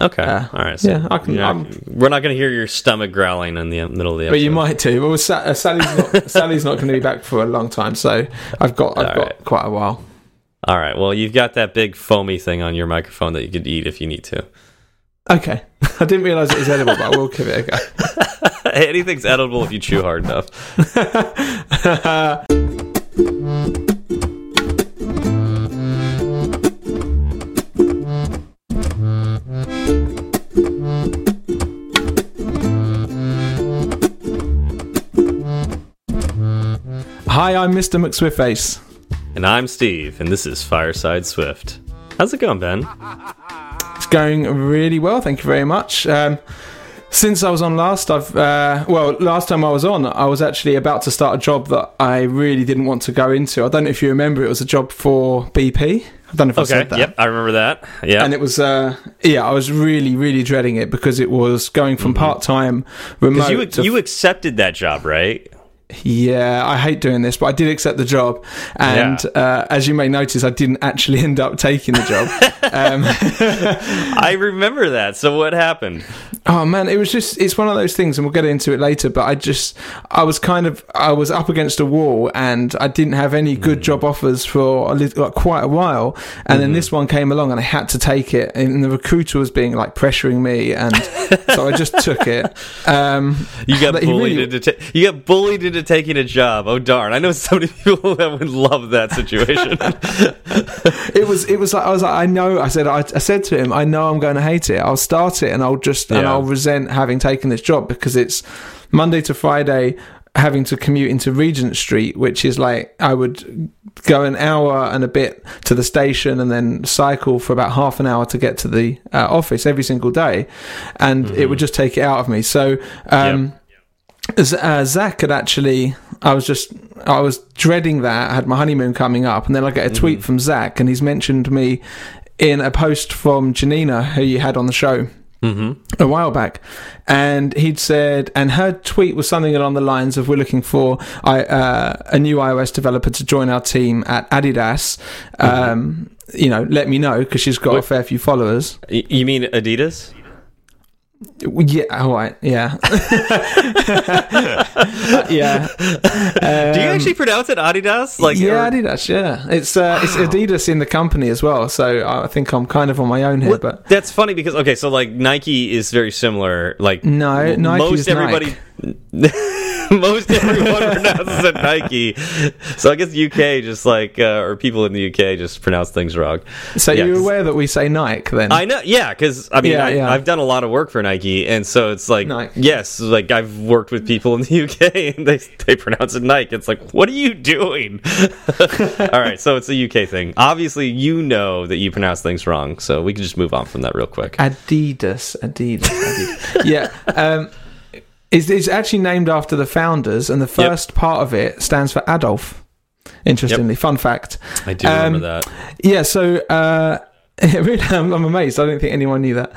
Okay. Uh, All right. So yeah, I can- you're not- we're not going to hear your stomach growling in the middle of the episode. But you might too. Well, Sa- uh, Sally's not, Sally's not going to be back for a long time, so I've got I've All got right. quite a while. All right. Well, you've got that big foamy thing on your microphone that you could eat if you need to. Okay, I didn't realise it was edible, but I will give it a go. Anything's edible if you chew hard enough. Hi, I'm Mr. McSwiftface. And I'm Steve, and this is Fireside Swift. How's it going, Ben? It's going really well, thank you very much. Um, since I was on last, I've uh, well, last time I was on, I was actually about to start a job that I really didn't want to go into. I don't know if you remember, it was a job for BP. I don't know if I said that. Yep, I remember that. Yeah. And it was, uh, yeah, I was really, really dreading it because it was going from part time remote. Because you you accepted that job, right? Yeah, I hate doing this, but I did accept the job, and uh, as you may notice, I didn't actually end up taking the job. um, I remember that. So what happened? Oh man, it was just—it's one of those things, and we'll get into it later. But I just, I was kind of, I was up against a wall, and I didn't have any good job offers for a little, like, quite a while. And then this one came along, and I had to take it. And the recruiter was being like pressuring me, and so I just took it. Um, You got bullied really- into ta- you got bullied into taking a job. Oh darn! I know so many people that would love that situation. it was it was like I was like I know I said I, I said to him I know I'm going to hate it I'll start it and I'll just and Yeah. I'll resent having taken this job because it's Monday to Friday having to commute into Regent Street which is like I would go an hour and a bit to the station and then cycle for about half an hour to get to the uh, office every single day. And it would just take it out of me. So um Z- uh, Zach had actually, I was just, I was dreading that. I had my honeymoon coming up, and then I get a tweet from Zach, and he's mentioned me in a post from Janina, who you had on the show hmm a while back, and he'd said, and her tweet was something along the lines of, "We're looking for I, uh, a new iOS developer to join our team at Adidas. Um, you know, let me know because she's got a fair few followers." You mean Adidas? Yeah, all right, yeah, yeah. Do you Um, actually pronounce it Adidas? Like yeah, or- Adidas. Yeah, it's uh, it's Adidas in the company as well. So I think I'm kind of on my own here. What- But that's funny because okay, so like Nike is very similar. Like No, Nike most is everybody, most everyone pronounces it Nike. So I guess UK just like uh, or people in the UK just pronounce things wrong. so Yeah, you're aware that we say Nike then? I know, yeah, because I mean, Yeah, I, yeah. I've done a lot of work for Nike, and so it's like, Nike. yes, like I've worked with people in the UK, and they they pronounce it Nike. It's like, what are you doing? All right, so it's a UK thing. Obviously, you know that you pronounce things wrong, so we can just move on from that real quick. Adidas, Adidas, Adidas. yeah. Um, it's, it's actually named after the founders, and the first part of it stands for Adolf. Interestingly, fun fact. I do Um, remember that. Yeah, so uh, really, I'm, I'm amazed. I don't think anyone knew that.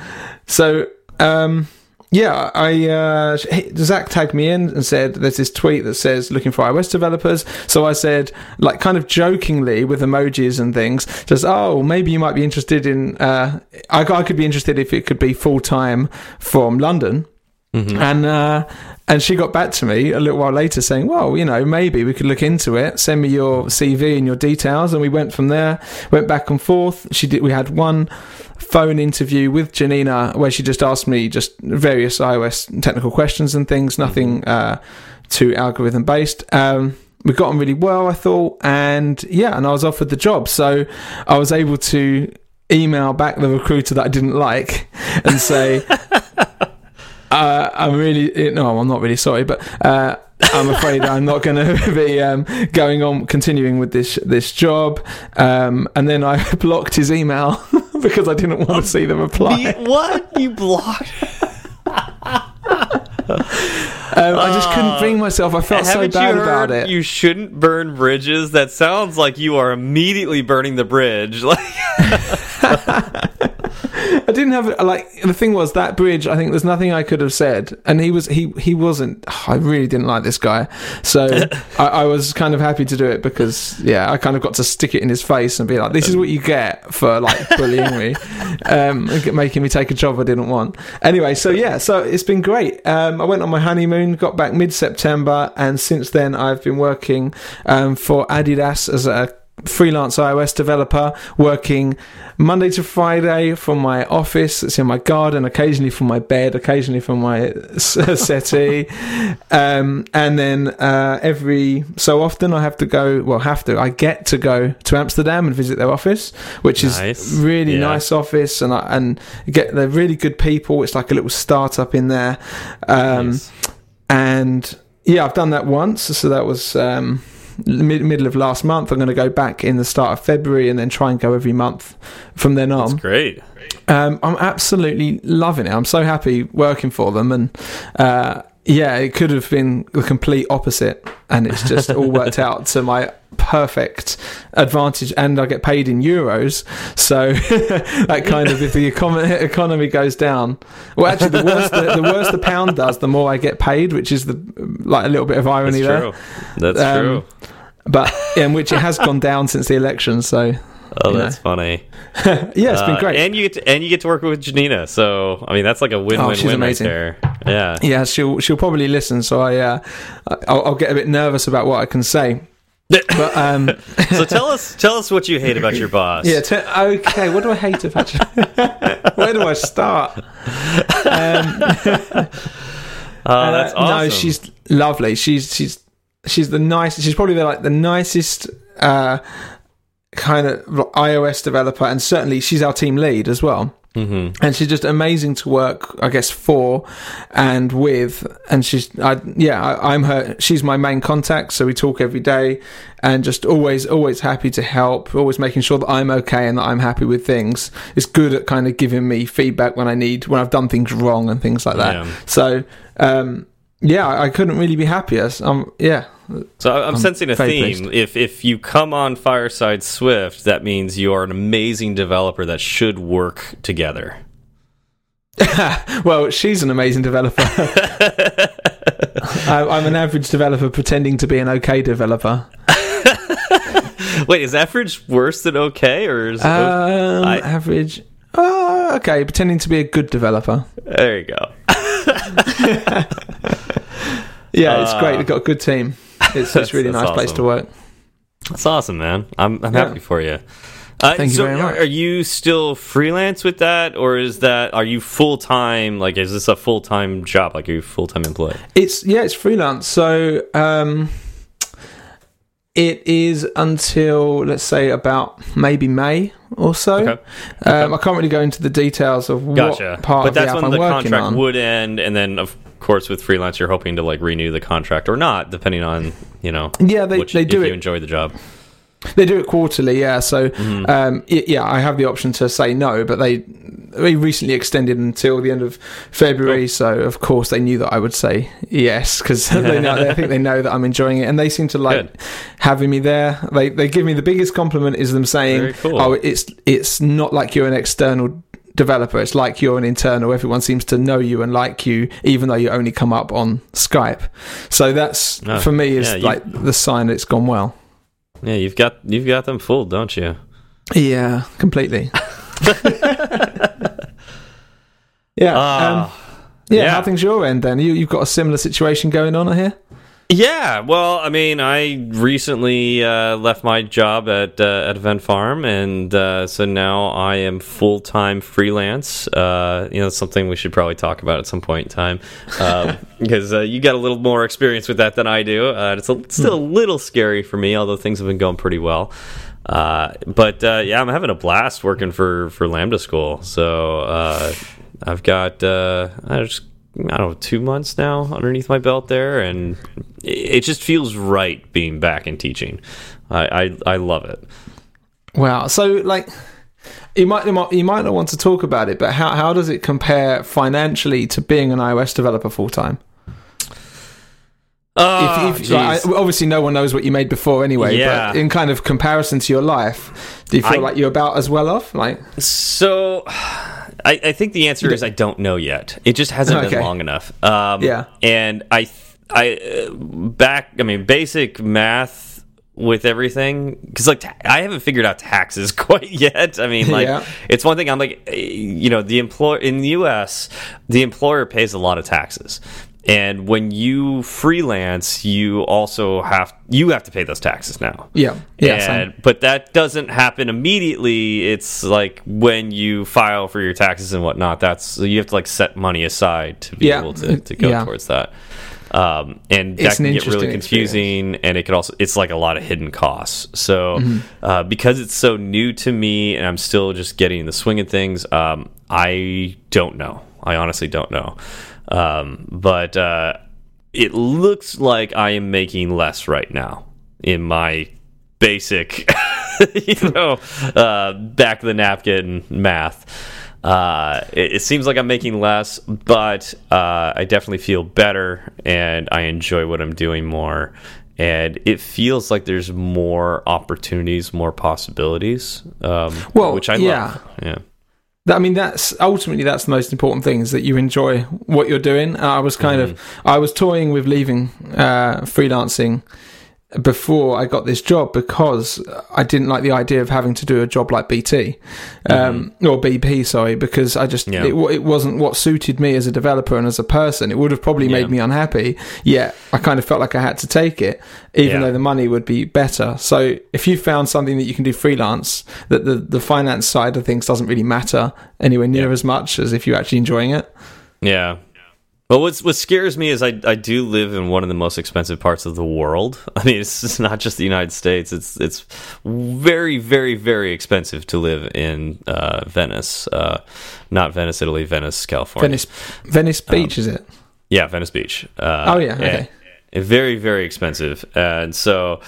So, um, yeah, I uh, Zach tagged me in and said there's this tweet that says looking for iOS developers. So I said, like, kind of jokingly with emojis and things, just oh, maybe you might be interested in. Uh, I, I could be interested if it could be full time from London. And uh, and she got back to me a little while later saying, "Well, you know, maybe we could look into it. Send me your CV and your details." And we went from there, went back and forth. She did. We had one phone interview with Janina where she just asked me just various iOS technical questions and things, nothing uh, too algorithm based. Um, we got on really well, I thought, and yeah, and I was offered the job, so I was able to email back the recruiter that I didn't like and say. Uh, I'm really no, I'm not really sorry, but uh, I'm afraid I'm not going to be um, going on continuing with this this job. Um, and then I blocked his email because I didn't want to see the reply. what you blocked? Um, I just couldn't bring myself. I felt so bad about it. you shouldn't burn bridges? That sounds like you are immediately burning the bridge. Like, I didn't have like the thing was that bridge. I think there's nothing I could have said, and he was he he wasn't. I really didn't like this guy, so I, I was kind of happy to do it because yeah, I kind of got to stick it in his face and be like, "This is what you get for like bullying me, um, making me take a job I didn't want." Anyway, so yeah, so it's been great. Um, I went on my honeymoon, got back mid September, and since then I've been working um, for Adidas as a freelance iOS developer, working Monday to Friday from my office. It's in my garden, occasionally from my bed, occasionally from my settee, um, and then uh, every so often I have to go. Well, have to. I get to go to Amsterdam and visit their office, which Nice. is really Yeah. nice office, and I, and get they're really good people. It's like a little startup in there. Um, Nice. and yeah, I've done that once. So that was um, mid- middle of last month. I'm going to go back in the start of February and then try and go every month from then That's on. great. Um, I'm absolutely loving it. I'm so happy working for them, and uh, yeah, it could have been the complete opposite, and it's just all worked out to my perfect advantage. And I get paid in euros, so that kind of if the econ- economy goes down, well, actually, the worse the, the worse the pound does, the more I get paid, which is the like a little bit of That's irony there. true. That's Um, true. But in which it has gone down since the election, so Oh, that's funny. yeah, it's been Uh, great. and you get to, and you get to work with Janina. So I mean, that's like a Oh, win-win-win she's right amazing. there. Yeah. Yeah, she'll she'll probably listen. So I, uh, I'll, I'll get a bit nervous about what I can say. But um, so tell us tell us what you hate about your boss. yeah, t- okay. What do I hate about you? Where do I start? Um, Oh, that's uh, awesome. No, she's lovely. She's she's she's the nicest. She's probably the, like the nicest uh, kind of iOS developer, and certainly she's our team lead as well. hmm and she's just amazing to work i guess for and with and she's i yeah I, i'm her she's my main contact so we talk every day and just always always happy to help always making sure that i'm okay and that i'm happy with things It's good at kind of giving me feedback when i need when i've done things wrong and things like that Yeah. so um yeah I, couldn't really be happier um yeah So I'm, I'm sensing a theme. If if you come on Fireside Swift, that means you are an amazing developer that should work together. well she's an amazing developer I, i'm an average developer pretending to be an okay developer Wait, is average worse than okay, or is Um, I- average. Oh, okay. Pretending to be a good developer. there you go? Yeah, it's Uh, great. We've got a good team. It's, it's really That's nice place to work. That's awesome, man. I'm I'm Yeah. happy for you. Uh, Thank you so very much. Are you still freelance with that, or is that are you full time? Like, is this a full time job? Like, are you full time employee? It's yeah, it's freelance. So um, it is until let's say about maybe May or so. Okay. Um, I can't really go into the details of Gotcha. what part but of the app when I'm the working contract on. would end, and then of course with freelance, you're hoping to like renew the contract or not, depending on you know. yeah, they which, they do if it. you enjoy the job. They do it quarterly, yeah. So, Mm-hmm. um, yeah, I have the option to say no, but they they recently extended until the end of February. So, of course, they knew that I would say yes because they know. I think they know that I'm enjoying it, and they seem to like Good. having me there. They they give me the biggest compliment is them saying, cool. "Oh, it's it's not like you're an external." Developer, it's like you're an internal. Everyone seems to know you and like you, even though you only come up on Skype. So that's Oh, for me is yeah, like the sign that it's gone well. Yeah, you've got you've got them fooled, don't you? Yeah, completely. yeah. um, Ah. yeah, yeah. How things your end then? You you've got a similar situation going on here. Yeah, well, I mean, I recently uh, left my job at uh, at Event Farm, and uh, so now I am full time freelance. Uh, you know, something we should probably talk about at some point in time um, because uh, you got a little more experience with that than I do. Uh, it's, a, it's still a little scary for me, although things have been going pretty well. Uh, but uh, yeah, I'm having a blast working for for Lambda School. So uh, I've got uh, I just I don't know two months now underneath my belt there, and it, just feels right being back in teaching. I I, I love it. Wow. So like. You might, you might you might not want to talk about it, but how, how does it compare financially to being an iOS developer full time? Oh, ah, if, if, like, obviously, no one knows what you made before anyway. Yeah. But in kind of comparison to your life, do you feel I- like you're about as well off? Like, So, I, I think the answer is I don't know yet. It just hasn't Okay. been long enough. Um, Yeah. and I, I uh, back. I mean, basic math with everything because like I haven't figured out taxes quite yet. I mean, like Yeah. it's one thing. I'm like, eh, you know, the employer in the U.S. the employer pays a lot of taxes. And when you freelance, you also have you have to pay those taxes now. Yeah, yeah, but that doesn't happen immediately. It's like when you file for your taxes and whatnot. That's you have to like set money aside to be Yeah, able to, to go yeah. towards that. Um, and that It's an can get really confusing, and it could also it's like a lot of hidden costs. So Mm-hmm. uh, because it's so new to me, and I'm still just getting the swing of things, um, I don't know. I honestly don't know. Um, but uh, it looks like I am making less right now in my basic, you know, uh, back of the napkin math. Uh, it, it seems like I'm making less, but uh, I definitely feel better and I enjoy what I'm doing more. And it feels like there's more opportunities, more possibilities, um, Well, which I yeah. love. Yeah. That- I mean, that's ultimately that's the most important thing is that you enjoy what you're doing. I was kind of Mm-hmm. I was toying with leaving uh, freelancing before I got this job because I didn't like the idea of having to do a job like BT um, or BP, sorry, because I just Mm-hmm. Yeah. it, it wasn't what suited me as a developer and as a person. It would have probably Yeah. made me unhappy. Yet I kind of felt like I had to take it, even Yeah. though the money would be better. So if you found something that you can do freelance, that the the finance side of things doesn't really matter anywhere near Yeah. as much as if you're actually enjoying it. Yeah. Well, what's, what scares me is I, I do live in one of the most expensive parts of the world. I mean, it's not just the United States. It's it's very, very, very expensive to live in uh, Venice. Uh, not Venice, Italy, Venice, California. Venice Venice Beach is it? Yeah, Venice Beach. Uh, Oh, yeah, okay. and very, very expensive. And so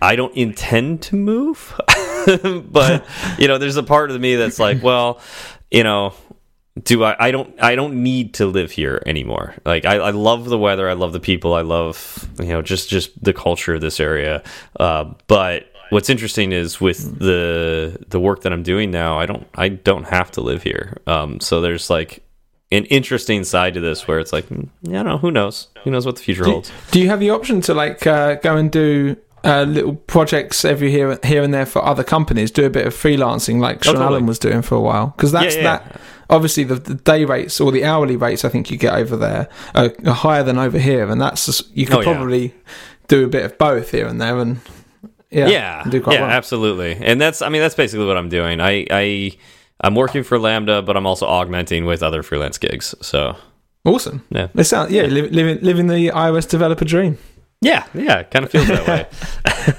I don't intend to move. but, you know, there's a part of me that's like, well, you know, do I, I don't I don't need to live here anymore. Like I, I love the weather, I love the people, I love you know just just the culture of this area. Uh, but what's interesting is with the the work that I'm doing now, I don't I don't have to live here. Um, so there's like an interesting side to this where it's like, hmm, I don't know, who knows? Who knows what the future Do, holds? do you have the option to like uh, go and do uh, little projects every here here and there for other companies? Do a bit of freelancing like Sean Oh, totally. Allen was doing for a while because that's Yeah, yeah. that. Obviously, the, the day rates or the hourly rates I think you get over there are, are higher than over here, and that's just, you could Oh, yeah. probably do a bit of both here and there, and yeah, yeah, and do quite yeah, well. absolutely. And that's, I mean, that's basically what I'm doing. I, I, I'm working for Lambda, but I'm also augmenting with other freelance gigs. So Awesome. Yeah. It sounds yeah, li- living living the iOS developer dream. Yeah, yeah, it kind of feels that way.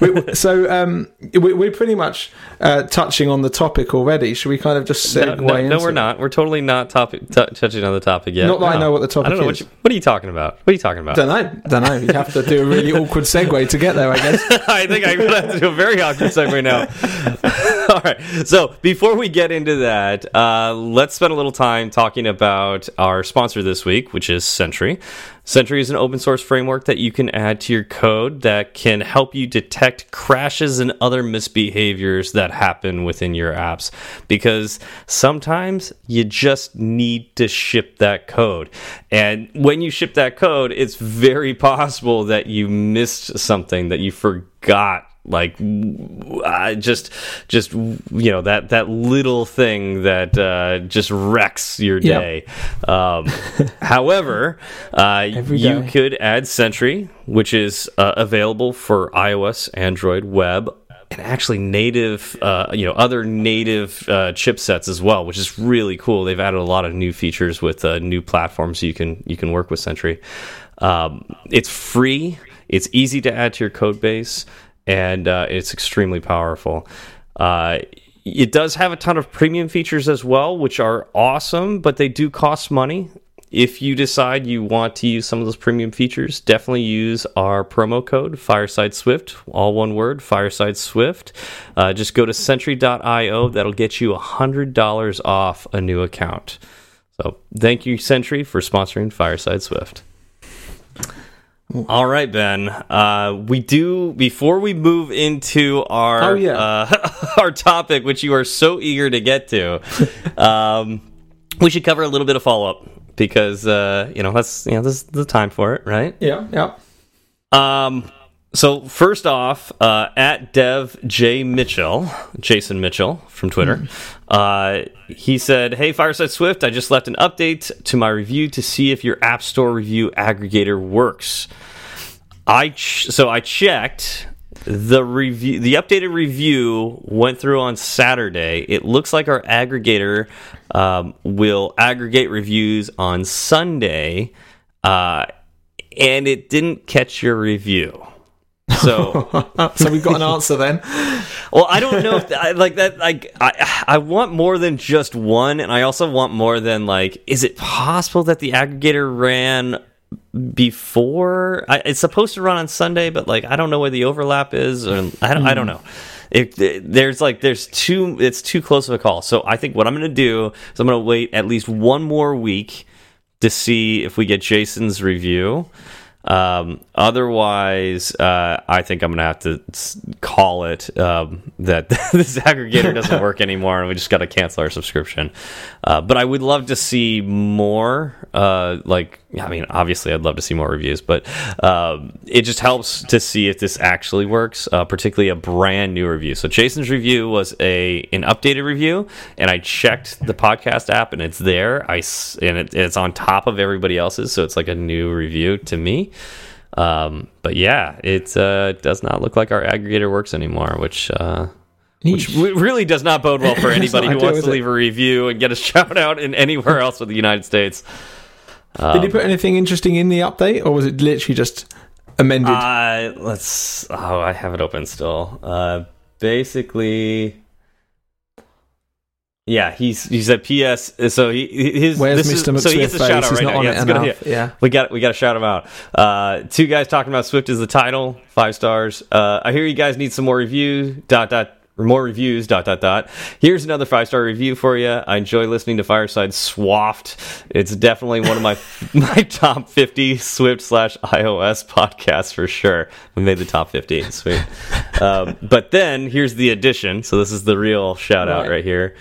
we, so um, we, we're pretty much uh, touching on the topic already. Should we kind of just no, segue? no, no, into we're it? not. We're totally not topic touching on the topic yet. Not that I know what the topic I don't know is. What, you, what are you talking about? What are you talking about? Don't know. Don't know. You have to do a really awkward segue to get there, I guess. I think I'm gonna have to do a very awkward segue now. Right. So before we get into that, uh, let's spend a little time talking about our sponsor this week, which is Sentry. Sentry is an open source framework that you can add to your code that can help you detect crashes and other misbehaviors that happen within your apps. Because sometimes you just need to ship that code. And when you ship that code, it's very possible that you missed something that you forgot like I just just you know that that little thing that uh, just wrecks your Yep. day. Um, however uh, you day. could add sentry which is uh, available for ios android web and actually native uh, you know other native uh, chipsets as well which is really cool. They've added a lot of new features with uh, new platforms you can you can work with sentry. Um, it's free. It's easy to add to your code base and uh, it's extremely powerful. Uh, it does have a ton of premium features as well, which are awesome, but they do cost money. If you decide you want to use some of those premium features, definitely use our promo code Fireside Swift, all one word, Fireside Swift. Uh, just go to Sentry.io. That'll get you $100 off a new account. So thank you, Sentry, for sponsoring Fireside Swift. All right, Ben. Uh, we do before we move into our Oh, yeah. uh, our topic, which you are so eager to get to. um, we should cover a little bit of follow up because uh, you know that's you know this is the time for it, right? Yeah, yeah. Um. So first off, uh, at Dev J Mitchell, Jason Mitchell from Twitter, uh, he said, "Hey Fireside Swift, I just left an update to my review to see if your App Store review aggregator works. I so I checked." The review, the updated review went through on Saturday. It looks like our aggregator um, will aggregate reviews on Sunday, uh, and it didn't catch your review. So, so we've got an answer then. well, I don't know if I like that. Like, I I want more than just one, and I also want more than like. Is it possible that the aggregator ran before? I, it's supposed to run on Sunday, but like I don't know where the overlap is, or I don't. I don't hmm. know. It, it- there's like there's too it's too close of a call. So I think what I'm going to do is I'm going to wait at least one more week to see if we get Jason's review. Um, otherwise, uh, I think I'm gonna have to call it um, that this aggregator doesn't work anymore, and we just got to cancel our subscription. Uh, but I would love to see more. Uh, like, I mean, obviously, I'd love to see more reviews, but um, it just helps to see if this actually works. Uh, particularly a brand new review. So Jason's review was a an updated review, and I checked the podcast app, and it's there. I and it, it's on top of everybody else's, so it's like a new review to me. Um, but yeah, it uh, does not look like our aggregator works anymore, which uh, which really does not bode well for anybody who wants to it? leave a review and get a shout out in anywhere else with the United States. Did you put anything interesting in the update, or was it literally just amended? Uh, let's. Oh, I have it open still. Uh, basically, yeah, he's he's at PS. So he his Where's this Mr. Is, so he gets a McSwift shout face? out He's right not now. on Yeah, it gonna- enough. Yeah. We got we got to shout him out. Uh, two guys talking about Swift is the title, five stars. Uh, I hear you guys need some more review. Dot dot more reviews. Dot dot dot. Here's another five star review for you. I enjoy listening to Fireside Swift. It's definitely one of my my top fifty Swift slash iOS podcasts for sure. We made the top fifty. Sweet. um, but then here's the addition. So this is the real shout out Right. right here.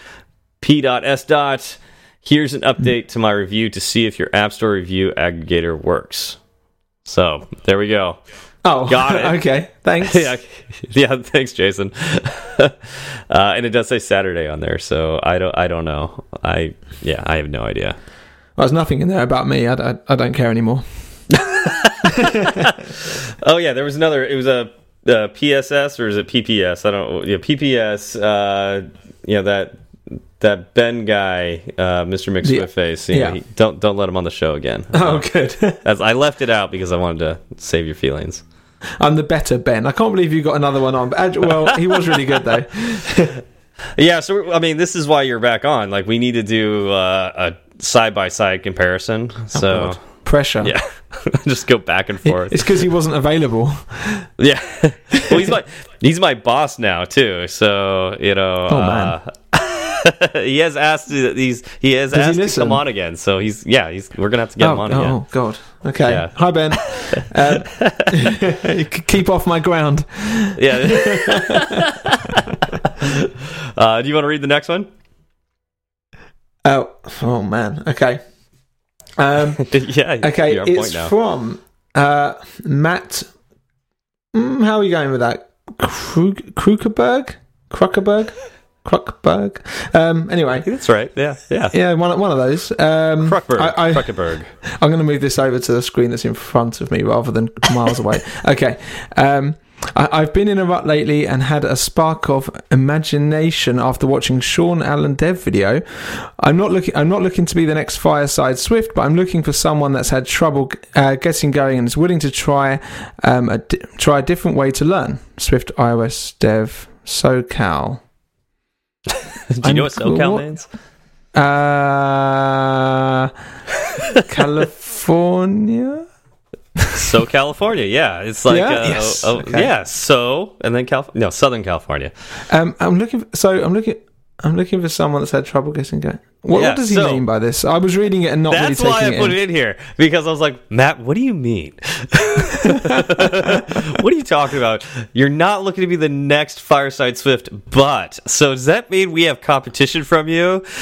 P.S. dot. Here's an update to my review to see if your App Store review aggregator works. So there we go. Oh, Got it. okay, thanks. yeah, yeah. Thanks, Jason. uh, and it does say Saturday on there, so I don't. I don't know. I yeah. I have no idea. Well, there's nothing in there about me. I, I, I don't care anymore. Oh yeah, there was another. It was a, uh PSS or is it PPS? I don't. Yeah, PPS. Uh, yeah, that that Ben guy, uh, Mr. McSwiftface. You know, yeah. he- don't don't let him on the show again. Oh, good. As I left it out because I wanted to save your feelings. I'm the better Ben. I can't believe you got another one on. But, well, he was really good though. Yeah, so I mean, this is why you're back on. Like, we need to do uh, a side by side comparison. So God. Pressure. yeah, just go back and forth. It's because he wasn't available. Yeah, well, he's my he's my boss now too. So you know, Oh, man. uh, he has asked. to- He's he has Does he asked to come on again. So he's yeah. He's we're gonna have to get oh, him on again. oh God. Okay. Yeah. Hi Ben. um, keep off my ground. Yeah. uh, do you want to read the next one? Oh, oh man. Okay. Um, yeah. okay. It's from uh, Matt. Mm, how are you going with that? Krug- Krukerberg? Kruckerberg? Kruckberg? Um, anyway. That's right. Yeah. Yeah. Yeah, one, one of those. Um, Kruckberg. I, I, Kruckenberg. I'm going to move this over to the screen that's in front of me rather than miles away. Okay. Um, I, I've been in a rut lately and had a spark of imagination after watching Sean Allen Dev video. I'm not looking. I'm not looking to be the next Fireside Swift, but I'm looking for someone that's had trouble uh, getting going and is willing to try um, a di- try a different way to learn. Swift iOS Dev SoCal. Do you know what I'm- SoCal what- means? Uh, California. So California, yeah, it's like Yeah? uh, Yes. oh, Okay. yeah. So and then Cal, no, Southern California. Um, I'm looking. For, so I'm looking. I'm looking for someone that's had trouble getting going. What, Yeah, what does he so- mean by this? I was reading it and not really taking it. That's why I put it it in here because I was like, Matt, what do you mean? what are you talking about? You're not looking to be the next Fireside Swift, but so does that mean we have competition from you?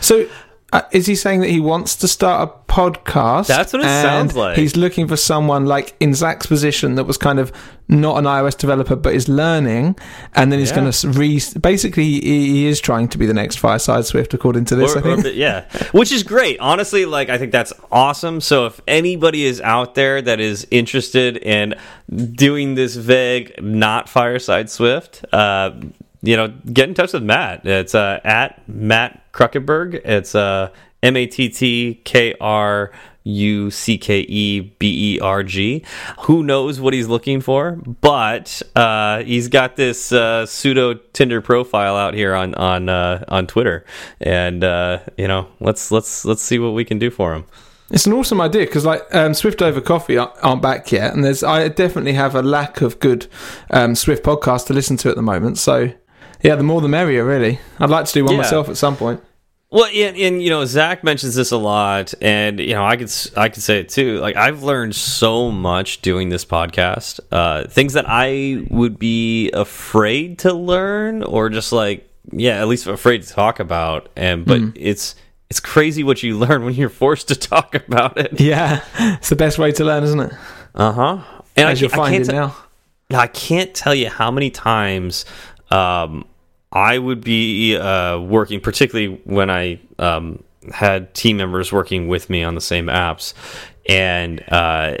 So, uh, is he saying that he wants to start a podcast? That's what it sounds like. He's looking for someone like in Zach's position that was kind of not an iOS developer but is learning, and then he's Yeah. going to re. Basically, he, he is trying to be the next Fireside Swift, according to this. Or- I think. yeah, which is great. Honestly, like I think that's awesome. So if anybody is out there that is interested in doing this vague, not Fireside Swift, uh, you know, get in touch with Matt. It's uh, at Matt Kruckenberg. It's uh, M A T T K R. U C K E B E R G. Who knows what he's looking for? But uh, he's got this uh, pseudo Tinder profile out here on on uh, on Twitter, and uh, you know, let's let's let's see what we can do for him. It's an awesome idea because, like, um, Swift over Coffee aren't, back yet, and there's I definitely have a lack of good um, Swift podcasts to listen to at the moment. So, yeah, the more the merrier, really. I'd like to do one Yeah. myself at some point. Well, and, and you know, Zach mentions this a lot, and you know, I could s- I could say it too. Like I've learned so much doing this podcast. Uh, things that I would be afraid to learn, or just like yeah, at least afraid to talk about. And but it's it's crazy what you learn when you're forced to talk about it. Yeah, it's the best way to learn, isn't it? Uh huh. And As I, you're finding now. I can't tell you how many times um, I would be uh, working, particularly when I um, had team members working with me on the same apps, and uh,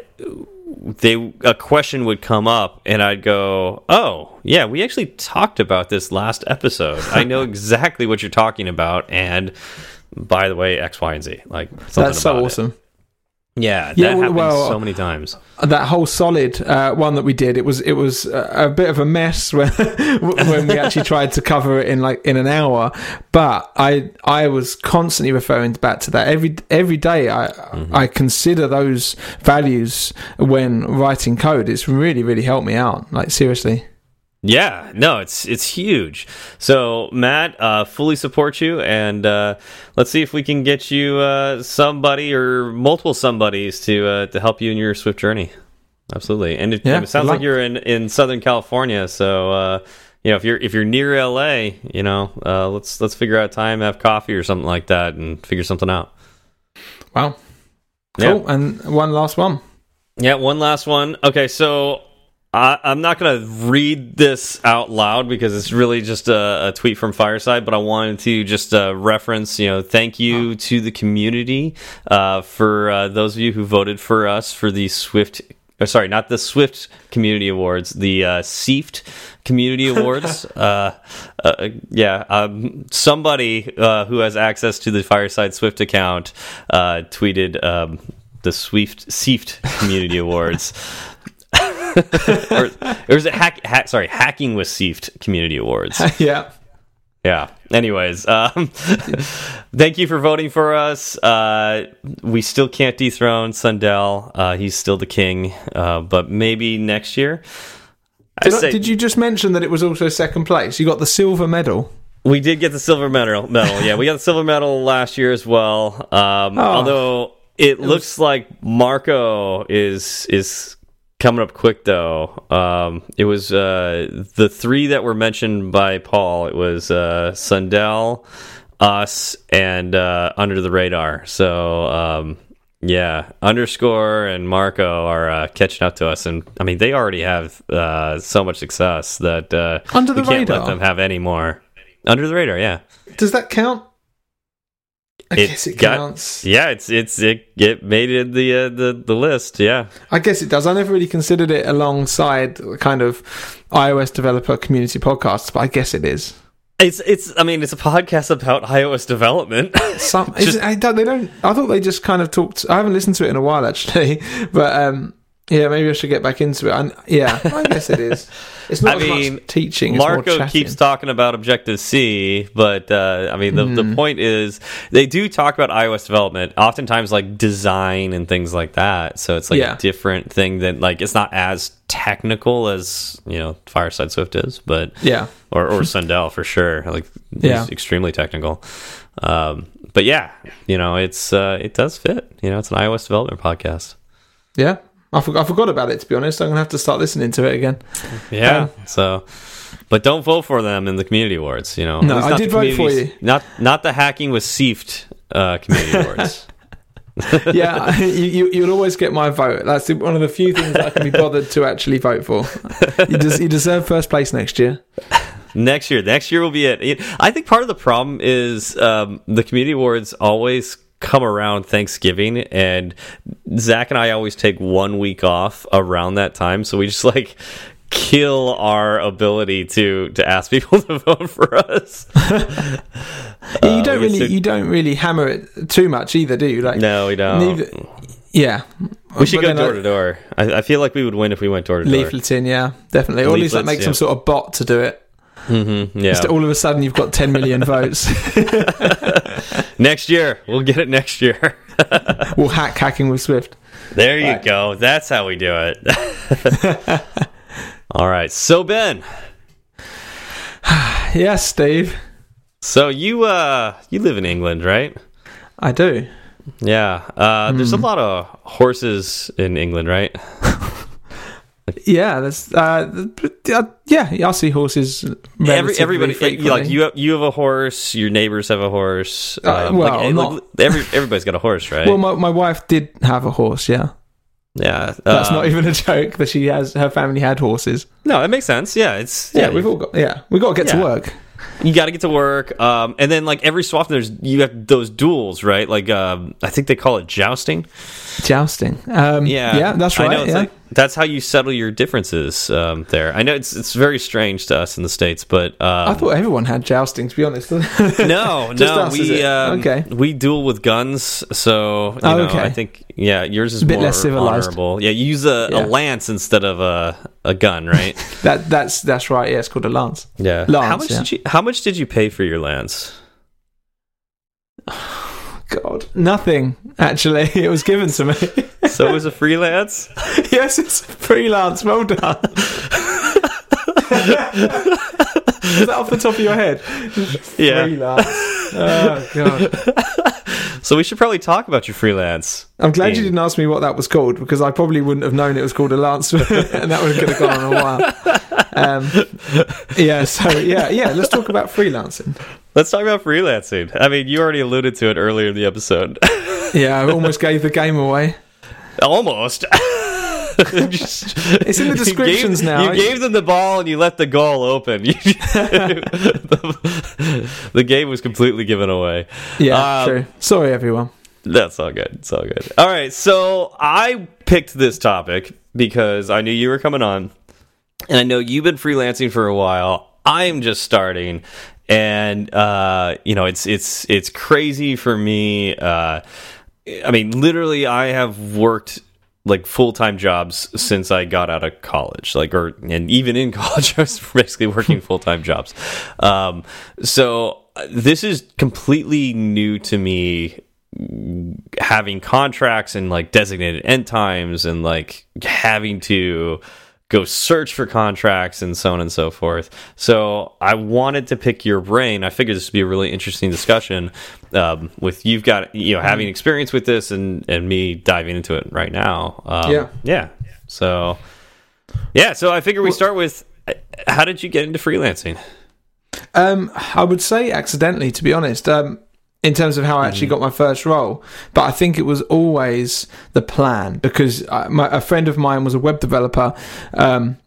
they a question would come up, and I'd go, "Oh, yeah, we actually talked about this last episode. I know exactly what you're talking about." And by the way, X, Y, and Z, like That's so about it. Yeah, that Yeah, well- happens well- so many times. That whole solid uh, one that we did, it was it was a, a bit of a mess when when we actually tried to cover it in like in an hour. But I I was constantly referring back to that every every day. I I consider those values when writing code. It's really really helped me out. Like seriously. Yeah, no, it's it's huge. So Matt, uh, fully support you, and uh, let's see if we can get you uh, somebody or multiple somebodies to uh, to help you in your Swift journey. Absolutely, and it, Yeah, it sounds like you're in in Southern California, so uh, you know if you're if you're near LA, you know, uh, let's let's figure out time, have coffee or something like that, and figure something out. Wow. Yeah. Cool. And one last one. Yeah, one last one. Okay, so I, I'm not going to read this out loud because it's really just a, a tweet from Fireside, but I wanted to just uh, reference, you know, thank you to the community uh, for uh, those of you who voted for us for the Swift. Or sorry, not the Swift Community Awards, the uh, Seeft Community Awards. uh, uh, yeah, um, somebody uh, who has access to the Fireside Swift account uh, tweeted um, the Swift Seeft Community Awards. or, or was it hack, hack sorry hacking with Seeft community awards yeah. yeah anyways um thank you for voting for us uh we still can't dethrone sundell uh he's still the king uh but maybe next year Did, I- say did you just mention that it was also second place? You got the silver medal. we did get the silver medal medal yeah we got the silver medal last year as well um Oh. although it, looks like marco is is coming up quick though um it was uh the three that were mentioned by paul. It was uh sundell us and uh under the radar. So um yeah underscore and marco are uh, catching up to us. And i mean they already have uh so much success that uh Under the we can't let them have any more. Under the radar yeah. Does that count? I It guess it got- counts. yeah it's it's it, it made it the uh, the the list yeah I guess it does. I never really considered it alongside kind of iOS developer community podcasts, but I guess it is. it's it's i mean it's a podcast about ios development Some Just- I don't, they don't. I thought they just kind of talked. I haven't listened to it in a while actually, but um, yeah, maybe I should get back into it. And yeah, I guess it is. It's not I as mean, much teaching. Marco keeps talking about objective c but uh i mean the, the Hmm. point is they do talk about ios development oftentimes like design and things like that so it's like Yeah. a different thing that like it's not as technical as you know fireside swift is but Yeah, or or Sundell for sure. Like Yeah. extremely technical. Um, but yeah, you know, it's uh, it does fit. You know, it's an iOS development podcast. yeah. I, for, I forgot about it to be honest. I'm gonna have to start listening to it again. Yeah. Um, so but don't vote for them in the community awards. You know, No, I did vote for you. Not not the hacking with Seeft uh, community awards. yeah, you, you, you'll always get my vote. That's one of the few things I can be bothered to actually vote for. You, des- you deserve first place next year. Next year, next year will be it. It- I think part of the problem is um, the community awards always come around Thanksgiving, and Zach and I always take one week off around that time, so we just like kill our ability to to ask people to vote for us. Yeah, you Uh, don't really you don't really hammer it too much either, do you? Like No, we don't. neither. Yeah, we should But go door to door. I I feel like we would win if we went door to door. Leafleting, yeah, definitely. Or at least like make some sort of bot to do it. Mm-hmm, yeah. Just all of a sudden you've got 10 million votes. next year, we'll get it next year. we'll hack hacking with Swift. There you Right. go. That's how we do it. All right. So Ben, Yes, Steve, so you uh you live in England, right? I do. Yeah. Uh there's Hmm. a lot of horses in England, right? Yeah, that's uh, uh, yeah. I see horses. Every everybody frequently. like you have, you have a horse, your neighbors have a horse. Uh, um, well, like, not- like, every everybody's got a horse, right? Well, my, my wife did have a horse. Yeah, yeah. that's um, not even a joke. That she has her family had horses. No, it makes sense. Yeah, it's Yeah, yeah, we've all got. Yeah, we got to get Yeah. to work. you got to get to work um and then like every so often there's you have those duels right like um i think they call it jousting Jousting. Um, yeah yeah, that's right. know yeah. like that's how you settle your differences um there i know it's it's very strange to us in the states but um I thought everyone had jousting. To be honest. no no us, we um, Okay. we duel with guns so you Oh, know okay. i think yeah yours is A bit more less civilized. honorable yeah you use a, Yeah. a lance instead of a a gun right that that's that's right. Yeah, it's called a lance. yeah Lance, how much yeah. did you how much did you pay for your lance God, nothing. Actually, it was given to me. So it was a freelance yes, it's freelance. Well done. Is that off the top of your head? yeah Freelance. Oh god. So we should probably talk about your freelance. I'm glad you didn't ask me what that was called because I probably wouldn't have known it was called a lance, and that would have gone on a while. Um, yeah. So yeah, yeah. Let's talk about freelancing. Let's talk about freelancing. I mean, you already alluded to it earlier in the episode. Yeah, I almost gave the game away. Almost. Just- It's in the you descriptions gave- now. You gave them the ball and you let the goal open. The, the game was completely given away. Yeah, Um, true. Sorry, everyone. That's all good. It's all good. All right. So I picked this topic because I knew you were coming on, and I know you've been freelancing for a while. I'm just starting, and uh, you know it's it's it's crazy for me. Uh, I mean, literally, I have worked like full time jobs since I got out of college. Like, or and even in college, I was basically working full time jobs. Um, so uh, this is completely new to me having contracts and like designated end times and like having to go search for contracts and so on and so forth. So I wanted to pick your brain. I figured this would be a really interesting discussion um, with you've got you know having experience with this and and me diving into it right now. Um, Yeah. yeah. So yeah. So I figure we start with uh, how did you get into freelancing? Um, I would say accidentally, to be honest. Um, in terms of how I actually got my first role, but I think it was always the plan because I, my, a friend of mine was a web developer. Um,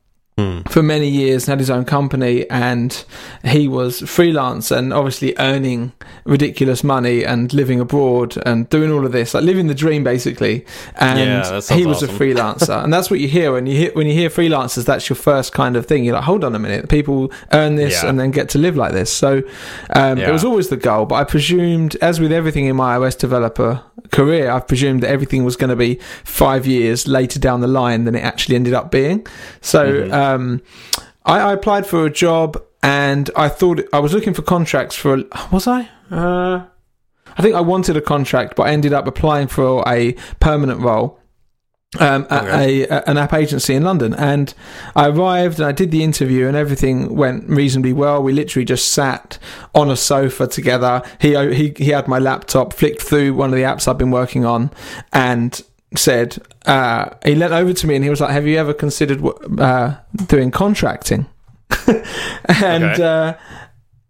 for many years and had his own company and he was freelance and obviously earning ridiculous money and living abroad and doing all of this like living the dream basically. And Yeah, he was awesome. a freelancer. And that's what you hear when you hear when you hear freelancers that's your first kind of thing. You're like hold on a minute. People earn this Yeah. and then get to live like this. So um, Yeah. it was always the goal but I presumed as with everything in my iOS developer career I've presumed that everything was going to be five years later down the line than it actually ended up being. So um, I, I applied for a job and I thought I was looking for contracts for. Was I? Uh, I think I wanted a contract, but I ended up applying for a permanent role um, at Okay. a, a- an app agency in London. And I arrived and I did the interview, and everything went reasonably well. We literally just sat on a sofa together. He he he had my laptop, flicked through one of the apps I've been working on, and said uh, he leant over to me and he was like, "Have you ever considered uh, doing contracting?" and Okay. uh,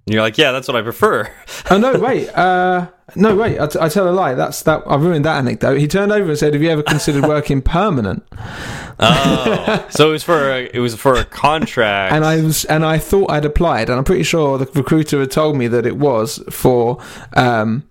you're like, yeah, that's what I prefer. oh no, wait, uh, no, wait, I, t- I tell a lie. That's that. I ruined that anecdote. He turned over and said, "Have you ever considered working permanent?" Oh, so it was for a, it was for a contract. And I was, and I thought I'd applied, and I'm pretty sure the recruiter had told me that it was for, um,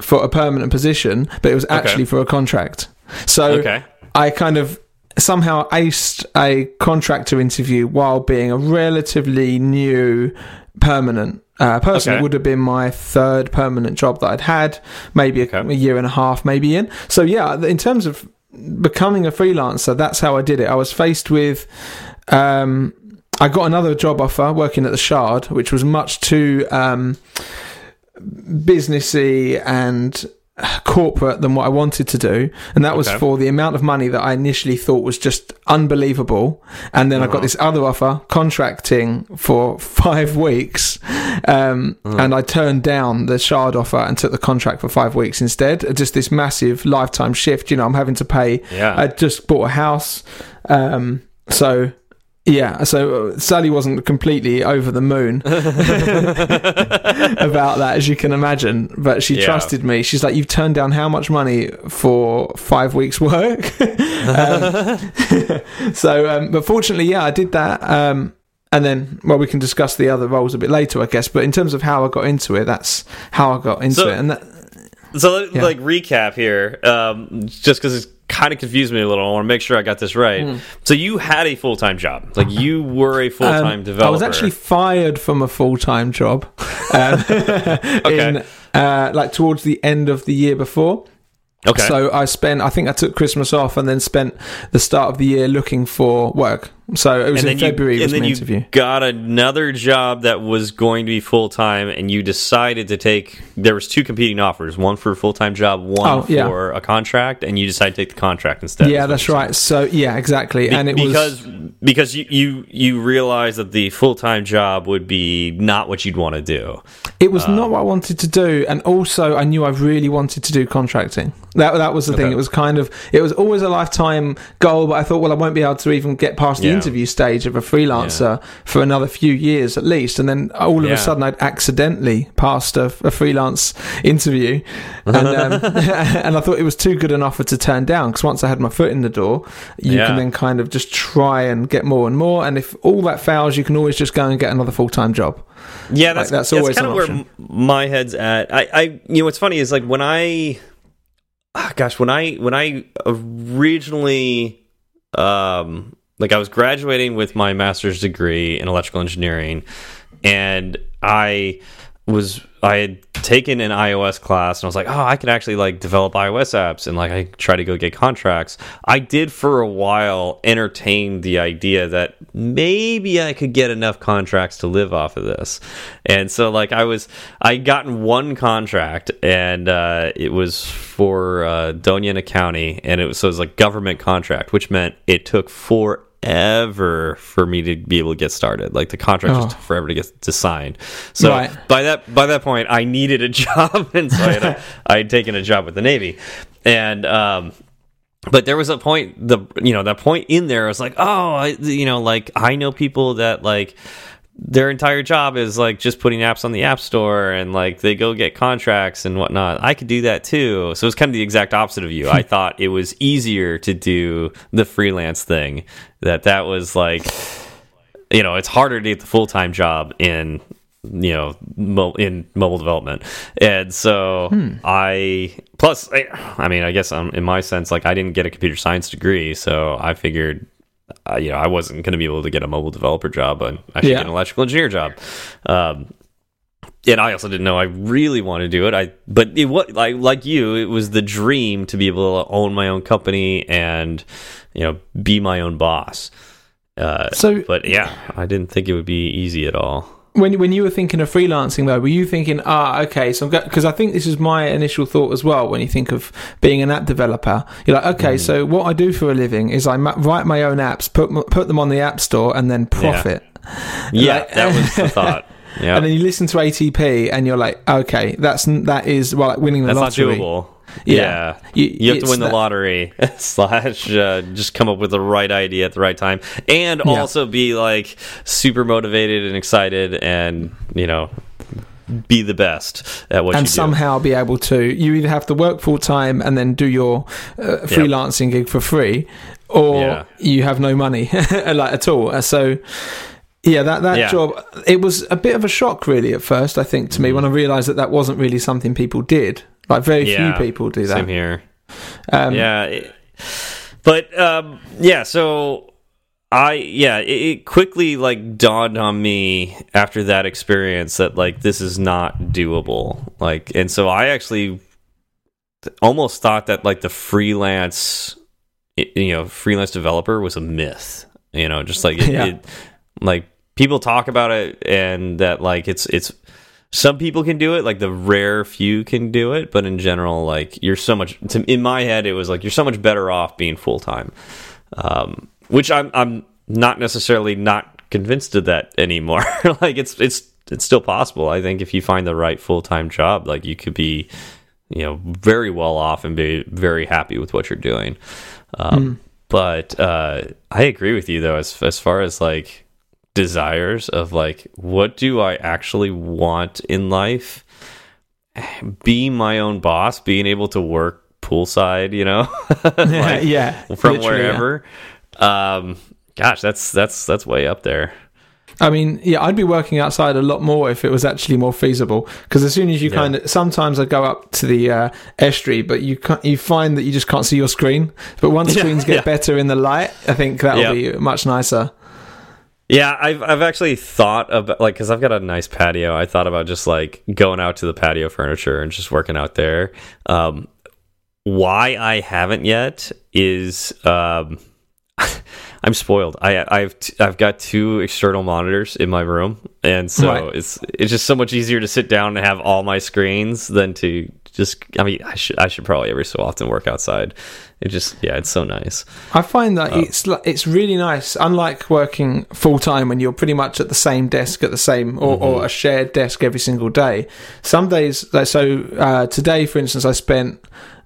for a permanent position, but it was actually for a contract. So okay. I kind of somehow aced a contractor interview while being a relatively new permanent uh, person. Okay. It would have been my third permanent job that I'd had, maybe a, Okay. a year and a half, maybe in. So yeah, in terms of becoming a freelancer, that's how I did it. I was faced with. Um, I got another job offer working at the Shard, which was much too um, businessy and corporate than what I wanted to do, and that was Okay. for the amount of money that I initially thought was just unbelievable. And then I Uh-huh. got this other offer, contracting for five weeks, um, Uh-huh. and I turned down the Shard offer and took the contract for five weeks instead. Just this massive lifetime shift. You know, I'm having to pay. Yeah. I just bought a house, um, so. Yeah, so uh, Sally wasn't completely over the moon about that, as you can imagine. But she Yeah. trusted me. She's like, "You've turned down how much money for five weeks' work?" um, so, um, but fortunately, yeah, I did that. Um, and then, well, we can discuss the other roles a bit later, I guess. But in terms of how I got into it, that's how I got into So- it. And that, So Yeah. like recap here, um, just because it's kind of confused me a little. I want to make sure I got this right. So you had a full time job, like you were a full time um, developer. I was actually fired from a full time job. Um, in, uh, like towards the end of the year before. okay. So I spent, I think I took Christmas off and then spent the start of the year looking for work. So it was and in February you, was and then you interview. got another job that was going to be full time, and you decided to take. There was two competing offers: one for a full time job, one Oh, yeah. for a contract, and you decided to take the contract instead. Yeah, that's right. So yeah, exactly. Be- and it because was because you you you realized that the full time job would be not what you'd want to do. it was Um, not what I wanted to do, and also I knew I really wanted to do contracting. That that was the thing. It was kind of it was always a lifetime goal, but I thought, well, I won't be able to even get past the Yeah. Interview stage of a freelancer for another few years at least. And then all of a sudden, I'd accidentally passed a, a freelance interview, and um, and I thought it was too good an offer to turn down because once I had my foot in the door, you can then kind of just try and get more and more. And if all that fails, you can always just go and get another full time job. Yeah, that's that's that's, always kind of where my head's at. I, I, you know, what's funny is like when I, ah, gosh, when I when I originally, um, like I was graduating with my master's degree in electrical engineering, and I was I had taken an iOS class and I was like, oh, I could actually like develop iOS apps and like I try to go get contracts. I did for a while entertain the idea that maybe I could get enough contracts to live off of this. And so like I was I gotten one contract and uh, it was for uh, Doña Ana County and it was so it was like government contract, which meant it took forever for me to be able to get started. Like the contract Oh. just took forever to get to sign. So Right. by that by that point, I needed a job, and so I had, a, I had taken a job with the Navy, and um, but there was a point the you know that point in there I was like, oh, I, you know, like I know people that like their entire job is like just putting apps on the app store and like they go get contracts and whatnot. I could do that too. So it's kind of the exact opposite of you. I thought it was easier to do the freelance thing. That that was like you know, it's harder to get the full time job in you know mo in mobile development and so i plus I, I mean i guess um, in my sense like i didn't get a computer science degree so i figured uh, you know i wasn't going to be able to get a mobile developer job but i should Yeah. get an electrical engineer job um and I also didn't know I really wanted to do it. I but it what like like you, it was the dream to be able to own my own company and you know be my own boss. Uh, So but yeah, I didn't think it would be easy at all. When when you were thinking of freelancing though, were you thinking, ah, okay, so because I think this is my initial thought as well. When you think of being an app developer, you're like, okay, Mm. so what I do for a living is I ma- write my own apps, put put them on the app store, and then profit. Yeah, Like- that was the thought. Yeah, And then you listen to ATP, and you're like, okay, that's that is well, like winning the that's not lottery. doable. Yeah, you, you have to win the lottery slash uh, just come up with the right idea at the right time, and Yeah. also be like super motivated and excited, and you know, be the best at what and you do. somehow be able to you either have to work full time and then do your uh, freelancing gig for free or Yeah. you have no money like at all Uh, so yeah that that Yeah. job it was a bit of a shock really at first i think to me when i realized that that wasn't really something people did like very Yeah, few people do that Same here. um, yeah it- but um yeah so i yeah it, it quickly like dawned on me after that experience that like this is not doable like and so i actually almost thought that like the freelance you know freelance developer was a myth you know just like it, Yeah. it like people talk about it and that like it's it's some people can do it like the rare few can do it but in general like you're so much to, in my head it was like you're so much better off being full-time. Um which i'm i'm not necessarily not convinced of that anymore. Like it's it's it's still possible. I think if you find the right full-time job like you could be you know very well off and be very happy with what you're doing. Um but uh i agree with you though as as far as like desires of like what do I actually want in life? Be my own boss, being able to work poolside, you know, Like, yeah from literally, yeah. wherever. Um, gosh, that's that's that's way up there. I mean, yeah, I'd be working outside a lot more if it was actually more feasible. Because as soon as you Yeah. kind of, sometimes I go up to the uh, estuary, but you can't, you find that you just can't see your screen. But once Yeah, screens get yeah. better in the light, I think that'll be much nicer. Yeah, I've I've actually thought about like because I've got a nice patio. I thought about just like going out to the patio furniture and just working out there. Um, why I haven't yet is um, I'm spoiled. I I've t I've got two external monitors in my room, and so Right. it's it's just so much easier to sit down and have all my screens than to just. I mean, I should I should probably every so often work outside. It just yeah, it's so nice. I find that Oh. it's it's really nice. Unlike working full time when you're pretty much at the same desk at the same or, Mm-hmm. or a shared desk every single day. Some days, like so uh, today, for instance, I spent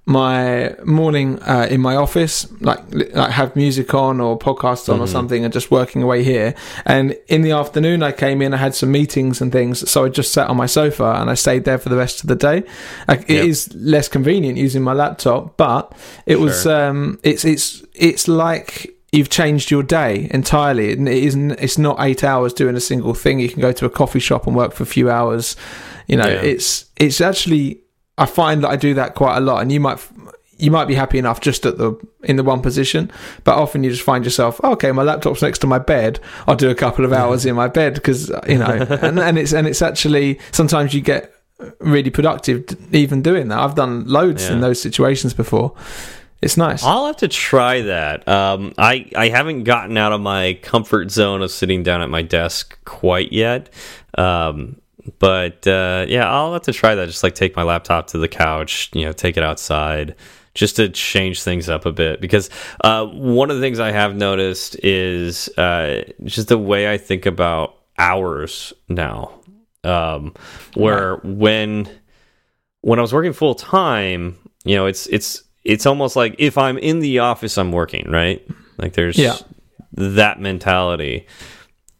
my morning uh, in my office, like like have music on or podcasts on or something, and just working away here. And in the afternoon, I came in, I had some meetings and things, so I just sat on my sofa and I stayed there for the rest of the day. Like, It Yep. is less convenient using my laptop, but it was um, it's it's it's like you've changed your day entirely. And it isn't. It's not eight hours doing a single thing. You can go to a coffee shop and work for a few hours. You know, Yeah. it's it's actually. I find that I do that quite a lot, and you might you might be happy enough just at the in the one position, but often you just find yourself, "Oh, okay, my laptop's next to my bed. I'll do a couple of hours in my bed because you know, and, and it's and it's actually sometimes you get really productive even doing that. I've done loads in those situations before. It's nice. I'll have to try that. Um, I I haven't gotten out of my comfort zone of sitting down at my desk quite yet. Um, but uh, yeah, I'll have to try that. Just like take my laptop to the couch, you know, take it outside, just to change things up a bit. Because uh, one of the things I have noticed is uh, just the way I think about hours now. Um, where when when I was working full time, you know, it's it's it's almost like if I'm in the office, I'm working, right? Like there's Yeah. that mentality.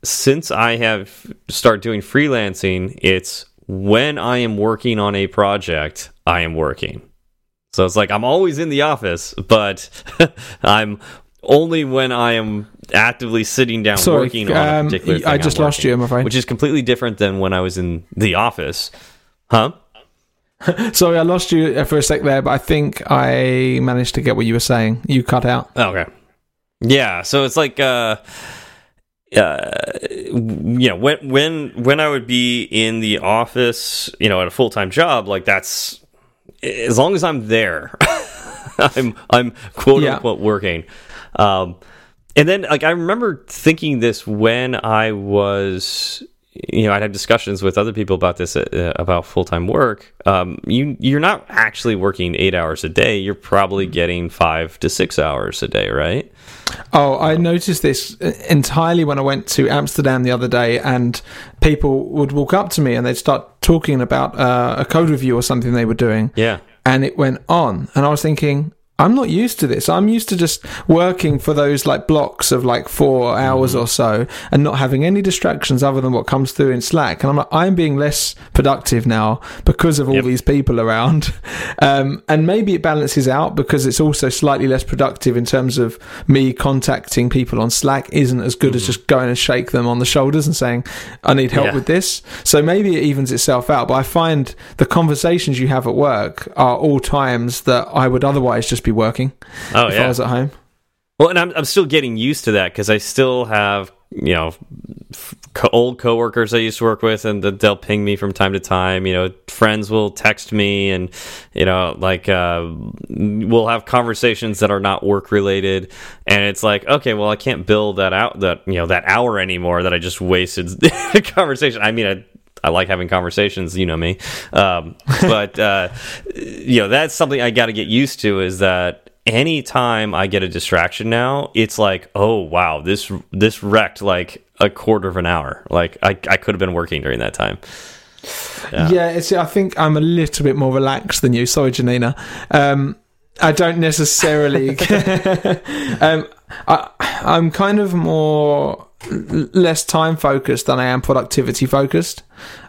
Since I have started doing freelancing, it's when I am working on a project, I am working. So it's like I'm always in the office, but I'm only when I am actively sitting down Sorry, working on a um, particular thing. I just I'm lost working, you, I'm afraid. Which is completely different than when I was in the office. Huh? Sorry, I lost you uh, for a sec there, but I think I managed to get what you were saying. You cut out. Okay. Yeah, so it's like uh uh you know, when when when I would be in the office, you know, at a full-time job, like that's as long as I'm there, I'm I'm quote Yeah. unquote working. Um and then like I remember thinking this when I was you know, I'd had discussions with other people about this uh, about full time work. Um, you you're not actually working eight hours a day. You're probably getting five to six hours a day, right? Oh, I noticed this entirely when I went to Amsterdam the other day, and people would walk up to me and they'd start talking about uh, a code review or something they were doing. Yeah. and it went on. And I was thinking, I'm not used to this. I'm used to just working for those like blocks of like four hours Mm-hmm. or so and not having any distractions other than what comes through in Slack. And I'm like, I'm being less productive now because of all Yep. these people around. Um, and maybe it balances out because it's also slightly less productive in terms of me contacting people on Slack isn't as good as just going and shake them on the shoulders and saying, I need help Mm-hmm. Yeah. with this. So maybe it evens itself out. But I find the conversations you have at work are all times that I would otherwise just be working Oh if I was at home. Well, and I'm I'm still getting used to that because I still have you know co old coworkers I used to work with, and th- they'll ping me from time to time. You know, friends will text me, and you know, like uh, we'll have conversations that are not work related, and it's like, okay, well, I can't build that out that you know that hour anymore that I just wasted conversation. I mean, I. I like having conversations, you know me, um, but uh, you know that's something I got to get used to. Is that anytime I get a distraction now, it's like, oh wow, this this wrecked like a quarter of an hour. Like I I could have been working during that time. Yeah, Yeah. it's, I think I'm a little bit more relaxed than you. Sorry, Janina. Um, I don't necessarily. um, I, I'm kind of more less time focused than I am productivity focused.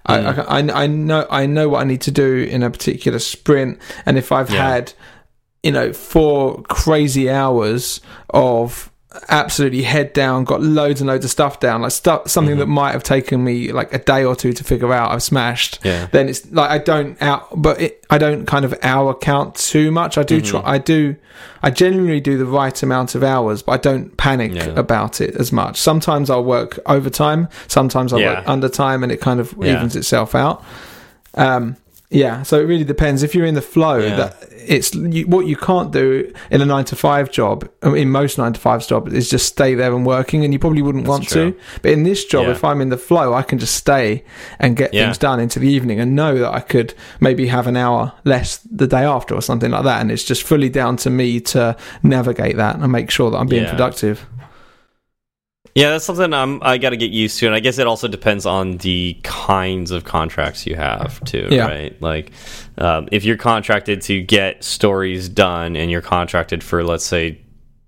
I, mm. I, I I know I know what I need to do in a particular sprint, and if I've Yeah. had you know four crazy hours of absolutely head down got loads and loads of stuff down like stuff something that might have taken me like a day or two to figure out i've smashed. Yeah. then it's like i don't out but it, i don't kind of hour count too much. I do try i do i generally do the right amount of hours but i don't panic Yeah. about it as much. Sometimes i'll work overtime sometimes i'll work Yeah. under time and it kind of evens itself out. Um yeah so it really depends if you're in the flow Yeah. that it's you, what you can't do in a nine to five job uh, in most nine to five jobs is just stay there and working and you probably wouldn't want true. to but in this job Yeah. if i'm in the flow i can just stay and get Yeah. things done into the evening and know that i could maybe have an hour less the day after or something like that and it's just fully down to me to navigate that and make sure that i'm being productive Yeah, that's something I'm I got to get used to, and I guess it also depends on the kinds of contracts you have too, Yeah. right? Like, um, if you're contracted to get stories done, and you're contracted for let's say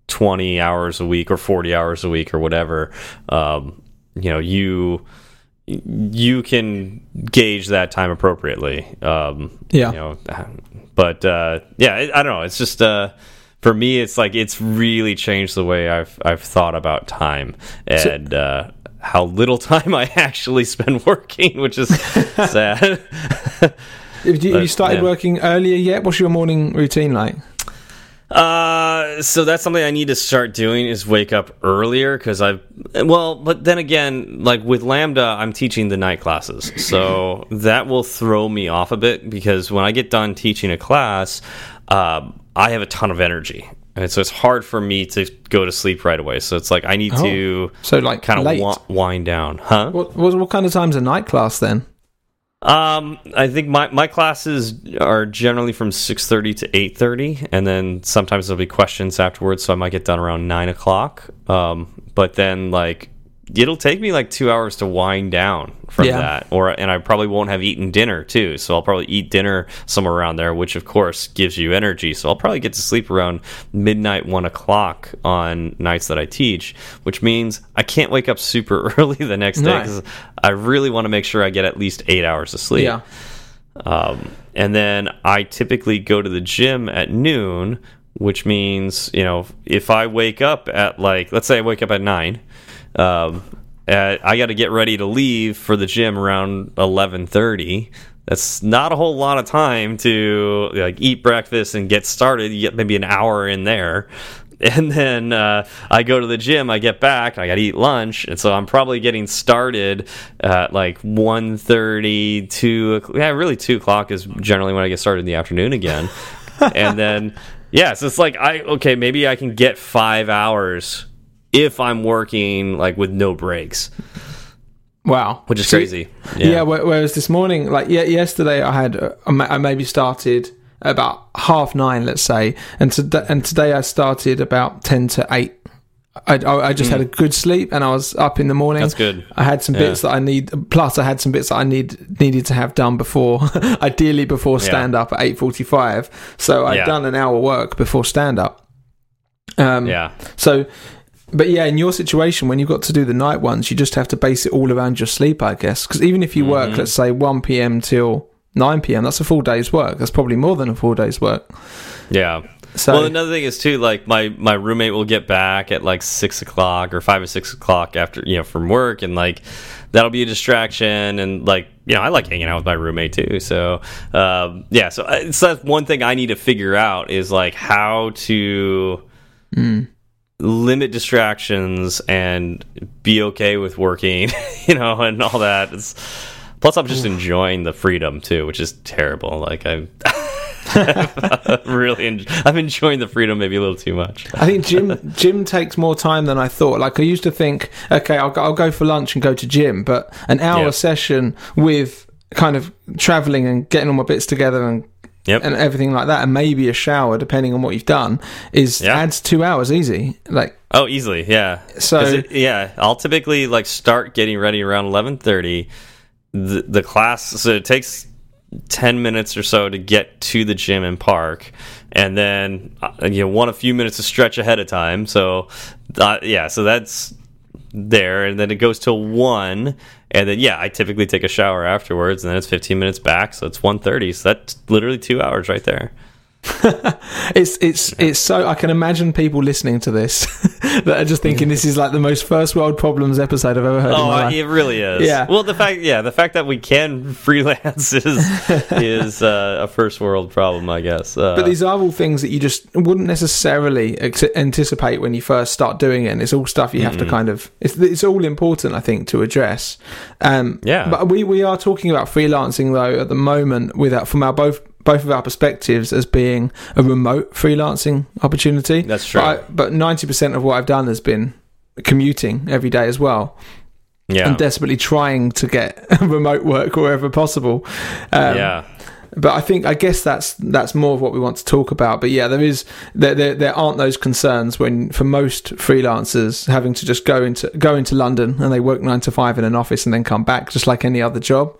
20 hours a week or 40 hours a week or whatever, um, you know, you you can gauge that time appropriately. Um, Yeah. you know, but uh, yeah, I, I don't know. It's just uh, for me, it's like it's really changed the way I've I've thought about time and uh, how little time I actually spend working, which is sad. have you, you started yeah. working earlier yet what's your morning routine like Uh, so that's something I need to start doing is wake up earlier because I've well, but then again, like with Lambda, I'm teaching the night classes, so that will throw me off a bit because when I get done teaching a class, um, I have a ton of energy. And so it's hard for me to go to sleep right away. So it's like I need to so like kind of wind down, huh? what, what what kind of time's a night class then Um, I think my my classes are generally from six thirty to eight thirty, and then sometimes there'll be questions afterwards, so I might get done around nine o'clock. Um, but then like it'll take me like two hours to wind down from Yeah. that, or and I probably won't have eaten dinner too, so I'll probably eat dinner somewhere around there, which of course gives you energy. So I'll probably get to sleep around midnight, one o'clock on nights that I teach, which means I can't wake up super early the next day because I really want to make sure I get at least eight hours of sleep. yeah Um, and then I typically go to the gym at noon, which means, you know, if I wake up at like, let's say I wake up at nine, um, uh, I got to get ready to leave for the gym around 1130. That's not a whole lot of time to like eat breakfast and get started. You get maybe an hour in there. And then uh, I go to the gym, I get back, I got to eat lunch, and so I'm probably getting started at like 1.30, 2. Yeah, really 2 o'clock is generally when I get started in the afternoon again. and then, yeah, so it's like, I okay, maybe I can get five hours if I'm working like with no breaks, wow which is So- crazy. Yeah. whe- whereas this morning, like yeah, yesterday, I had uh, I maybe started about half nine, let's say, and today and today I started about ten to eight. I, I, I just had a good sleep and I was up in the morning. That's good. I had some Yeah. bits that I need. Plus, I had some bits that I need needed to have done before, ideally before stand up at eight forty five. So I'd Yeah. done an hour work before stand up. Um, Yeah. So, but yeah, in your situation, when you've got to do the night ones, you just have to base it all around your sleep, I guess. Because even if you work, Mhm. let's say one p.m. till nine p.m., that's a full day's work. That's probably more than a full day's work. Yeah. So well, another thing is too, like my my roommate will get back at like six o'clock or five or six o'clock after you know from work, and like that'll be a distraction. And like you know, I like hanging out with my roommate too. So um, yeah, so, uh, so that's one thing I need to figure out is like how to limit distractions and be okay with working, you know, and all that. It's, plus, I'm just enjoying the freedom too, which is terrible. Like I'm. really, en I'm enjoying the freedom maybe a little too much. I think gym gym takes more time than I thought. Like I used to think, okay, I'll go, I'll go for lunch and go to gym, but an hour Yeah. session with kind of traveling and getting all my bits together and Yep. and everything like that, and maybe a shower depending on what you've done, is Yeah. adds two hours easy. Like Oh, easily, yeah. So- it- yeah, I'll typically like start getting ready around eleven thirty. The the class, so it takes ten minutes or so to get to the gym and park, and then uh, you know want a few minutes to stretch ahead of time. So uh, yeah, so that's there, and then it goes till one, and then yeah, I typically take a shower afterwards, and then it's fifteen minutes back, so it's one thirty. So that's literally two hours right there. it's it's it's so I can imagine people listening to this that are just thinking this is like the most first world problems episode I've ever heard. Oh, it really is. Yeah. Well, the fact, yeah, the fact that we can freelance is is uh, a first world problem, I guess. Uh, But these are all things that you just wouldn't necessarily ex- anticipate when you first start doing it. And it's all stuff you have to kind of. It's, it's all important, I think, to address. Um, Yeah. But we, we are talking about freelancing though at the moment, without from our both both of our perspectives as being a remote freelancing opportunity. That's true. But ninety percent of what I've done has been commuting every day as well. yeah, and desperately trying to get remote work wherever possible. Um, yeah, but I think I guess that's that's more of what we want to talk about. But yeah, there is there there, there aren't those concerns when for most freelancers having to just go into go into London and they work nine to five in an office and then come back just like any other job.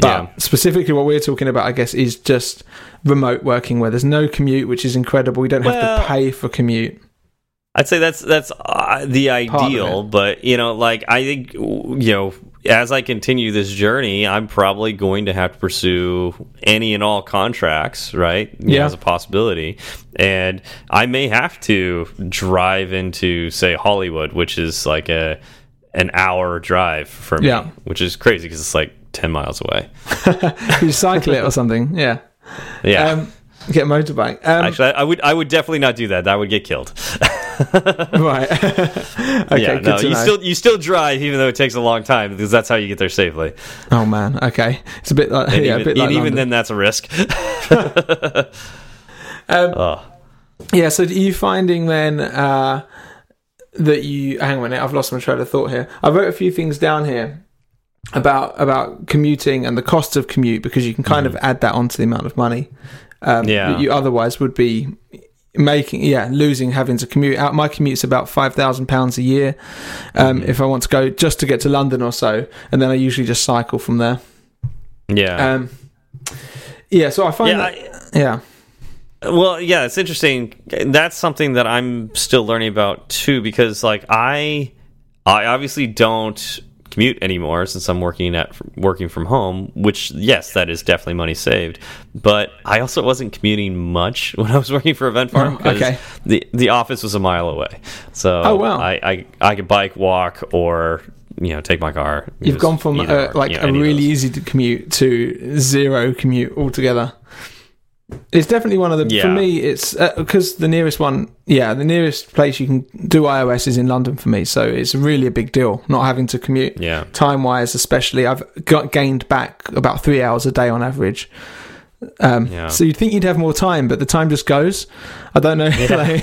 But Yeah. specifically, what we're talking about, I guess, is just remote working where there's no commute, which is incredible. We don't have Well- to pay for commute. I'd say that's that's uh, the ideal. But you know, like I think you know, as I continue this journey, I'm probably going to have to pursue any and all contracts, right? You know, Yeah. as a possibility, and I may have to drive into, say, Hollywood, which is like a an hour drive for me, Yeah. which is crazy because it's like ten miles away. you cycle it or something, yeah. Yeah. Um, get a motorbike. Um, Actually, I would I would definitely not do that. That would get killed. right. okay, yeah, no, you know. still you still drive even though it takes a long time because that's how you get there safely. Oh man, okay. It's a bit like And yeah, even, a bit like and even then, that's a risk. Um, oh. Yeah, so are you finding then uh, that you hang on a minute, I've lost my train of thought here. I wrote a few things down here about about commuting and the cost of commute because you can kind of add that onto the amount of money um, Yeah. that you otherwise would be making yeah losing having to commute out my commute's about five thousand pounds a year um, if I want to go just to get to London or so and then I usually just cycle from there Yeah. um, yeah so I find yeah. that yeah well, yeah, it's interesting. That's something that I'm still learning about too, because like I, I obviously don't commute anymore since I'm working at working from home. Which yes, that is definitely money saved. But I also wasn't commuting much when I was working for Event Farm Oh, because okay. the the office was a mile away. So Oh, wow. I, I I could bike, walk, or you know take my car. You've gone from uh, like you know, a really easy to commute to zero commute altogether. It's definitely one of the. For me, it's because the nearest one, yeah, the nearest place you can do iOS is in London for me. So it's really a big deal not having to commute. Yeah. Time wise, especially, I've got gained back about three hours a day on average. Um, Yeah. So you'd think you'd have more time, but the time just goes. I don't know. like,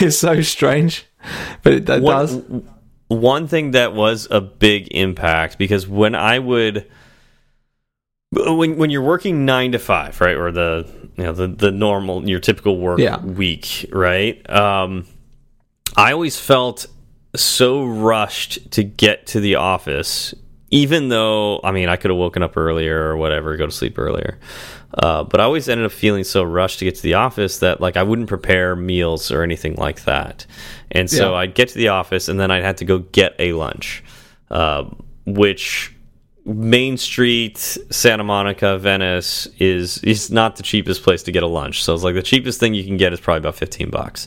it's so strange, but it, it one, does. One thing that was a big impact because when I would when when you're working nine to five, right, or the you know the the normal your typical work Yeah. week, right? Um, I always felt so rushed to get to the office, even though I mean I could have woken up earlier or whatever, go to sleep earlier. Uh, but I always ended up feeling so rushed to get to the office that like I wouldn't prepare meals or anything like that. And so Yeah. I'd get to the office and then I'd have to go get a lunch, uh, which Main Street, Santa Monica, Venice is is not the cheapest place to get a lunch. So it's like the cheapest thing you can get is probably about fifteen bucks.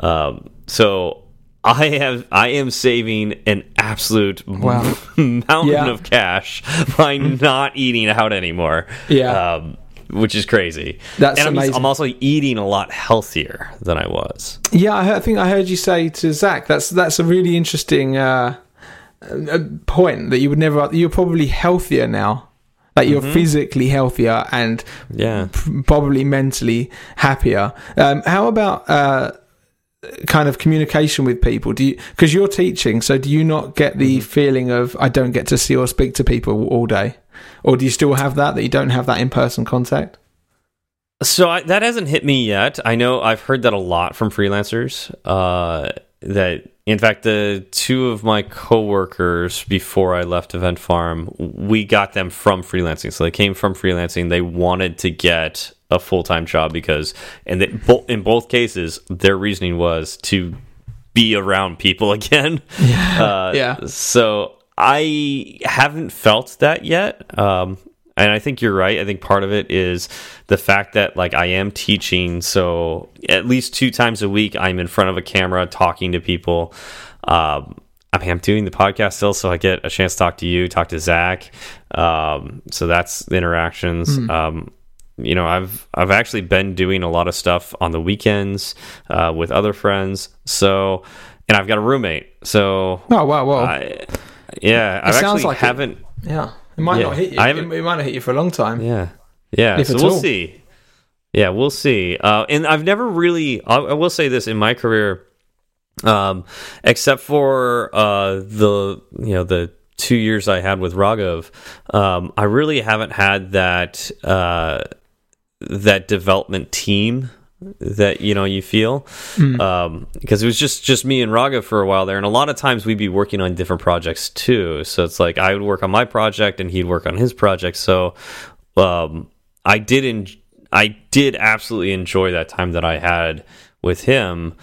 Um, so I have I am saving an absolute Wow. mountain Yeah. of cash by not eating out anymore. Yeah. Um, which is crazy. That's and I'm, amazing. I'm also eating a lot healthier than I was. Yeah, I, heard, I think I heard you say to Zach that's that's a really interesting uh, uh, point that you would never. You're probably healthier now. Like you're physically healthier and Yeah. probably mentally happier. Um, how about uh, kind of communication with people? Do you because you're teaching, so do you not get the feeling of I don't get to see or speak to people all day, or do you still have that that you don't have that in person contact? So I, that hasn't hit me yet. I know I've heard that a lot from freelancers. Uh, that in fact, the two of my coworkers before I left Event Farm, we got them from freelancing. So they came from freelancing. They wanted to get a full time job because, and they, bo in both cases, their reasoning was to be around people again. Yeah, Uh, yeah. So I haven't felt that yet. Um, and I think you're right. I think part of it is the fact that like I am teaching, so at least two times a week I'm in front of a camera talking to people. Um, I mean, I'm doing the podcast still, so I get a chance to talk to you, talk to Zach. Um, so that's the interactions. Um, you know, I've I've actually been doing a lot of stuff on the weekends uh, with other friends. So, and I've got a roommate. So, Oh wow, wow. I, yeah, I sounds actually like it. haven't. yeah, it might Yeah, not hit you. It, it might not hit you for a long time. Yeah, yeah. If so we'll all. see. Yeah, we'll see. Uh, and I've never really. I, I will say this in my career, um, except for uh, the you know the two years I had with Raghav, um, I really haven't had that uh, that development team that you know you feel. Um because it was just just me and Raga for a while there and a lot of times we'd be working on different projects too. So it's like I would work on my project and he'd work on his project. So um I did en I did absolutely enjoy that time that I had with him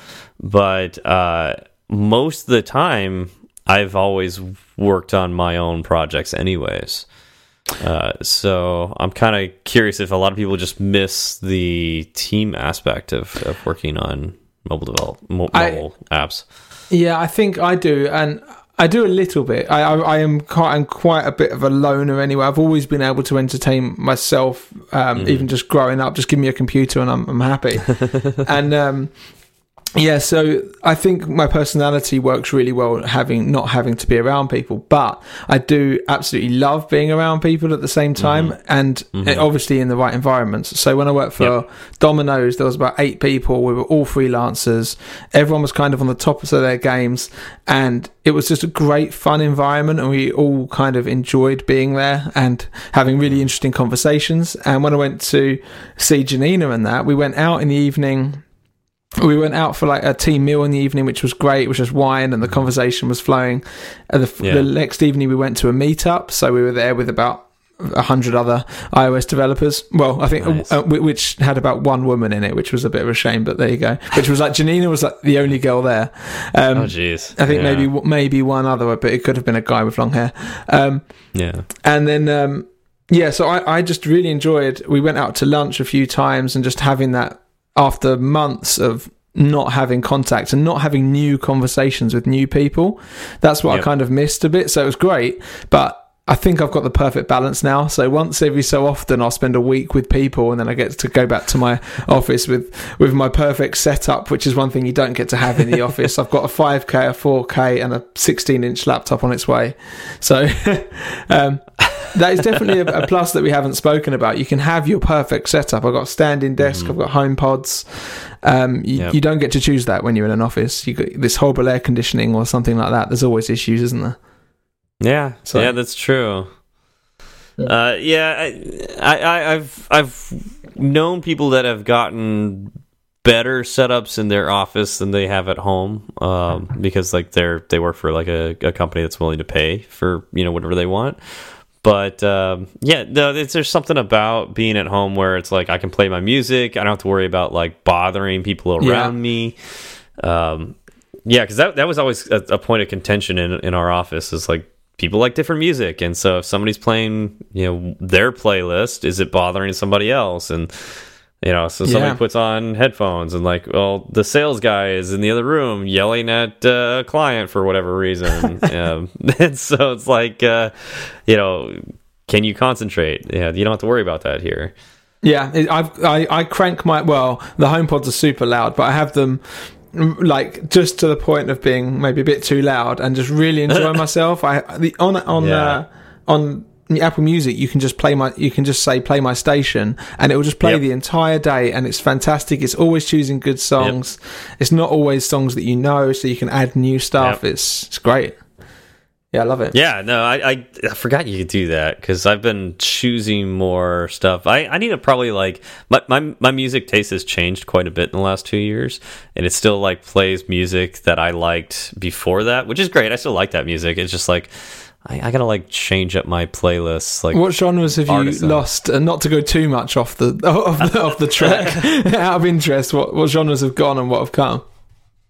but uh most of the time I've always worked on my own projects anyways uh, so I'm kind of curious if a lot of people just miss the team aspect of, of working on mobile develop mo I- mobile apps. Yeah, I think I do, and I do a little bit. I, I, I am quite, I'm quite a bit of a loner anyway. I've always been able to entertain myself, um, even just growing up. Just give me a computer and I'm, I'm happy. and um, yeah, so I think my personality works really well having not having to be around people, but I do absolutely love being around people at the same time, and uh, obviously in the right environments. So when I worked for Domino's, there was about eight people. We were all freelancers. Everyone was kind of on the top of their games, and it was just a great, fun environment. And we all kind of enjoyed being there and having really interesting conversations. And when I went to see Janina and that, we went out in the evening we went out for like a team meal in the evening, which was great, It was just wine, and the conversation was flowing. And the, Yeah. the next evening, we went to a meetup, so we were there with about a hundred other iOS developers. Well, I think Nice. uh, which had about one woman in it, which was a bit of a shame, but there you go. Which was like Janina was like the only girl there. Um, Oh, jeez. I think Yeah. maybe maybe one other, but it could have been a guy with long hair. Um, Yeah. and then um, yeah so I, I just really enjoyed we went out to lunch a few times and just having that after months of not having contact and not having new conversations with new people that's what i kind of missed a bit so it was great but I think I've got the perfect balance now. So once every so often, I'll spend a week with people, and then I get to go back to my office with with my perfect setup, which is one thing you don't get to have in the office. I've got a 5K, a 4K, and a 16 inch laptop on its way. So um, that is definitely a, a plus that we haven't spoken about. You can have your perfect setup. I've got a standing desk. I've got home pods. Um, you, Yep. you don't get to choose that when you're in an office. You got this horrible air conditioning or something like that. There's always issues, isn't there? Yeah, So- yeah, that's true. Yeah. Uh, yeah, I, I, I- I've I've known people that have gotten better setups in their office than they have at home um, because like they're they work for like a, a company that's willing to pay for you know whatever they want but um, yeah no, there's something about being at home where it's like i can play my music. I don't have to worry about like bothering people around yeah. me. Um, yeah because that, that was always a, a point of contention in, in our office is like people like different music. And so if somebody's playing you know their playlist is it bothering somebody else? And you know so somebody yeah. puts on headphones and like well the sales guy is in the other room yelling at uh, a client for whatever reason um, and so it's like uh, you know can you concentrate yeah you don't have to worry about that here yeah I've, i i crank my well the homepods are super loud but i have them like just to the point of being maybe a bit too loud and just really enjoy myself. I the on on yeah. uh, on Apple Music, you can just play my, you can just say play my station, and it will just play yep. the entire day, and it's fantastic. It's always choosing good songs. Yep. It's not always songs that you know, so you can add new stuff. Yep. It's it's great. Yeah, I love it. Yeah, no, I I, I forgot you could do that because I've been choosing more stuff. I, I need to probably like my, my my music taste has changed quite a bit in the last two years, and it still like plays music that I liked before that, which is great. I still like that music. It's just like I, I, gotta like change up my playlists. Like, what genres have you lost? And not to go too much off the off the, off the track, out of interest, what what genres have gone and what have come?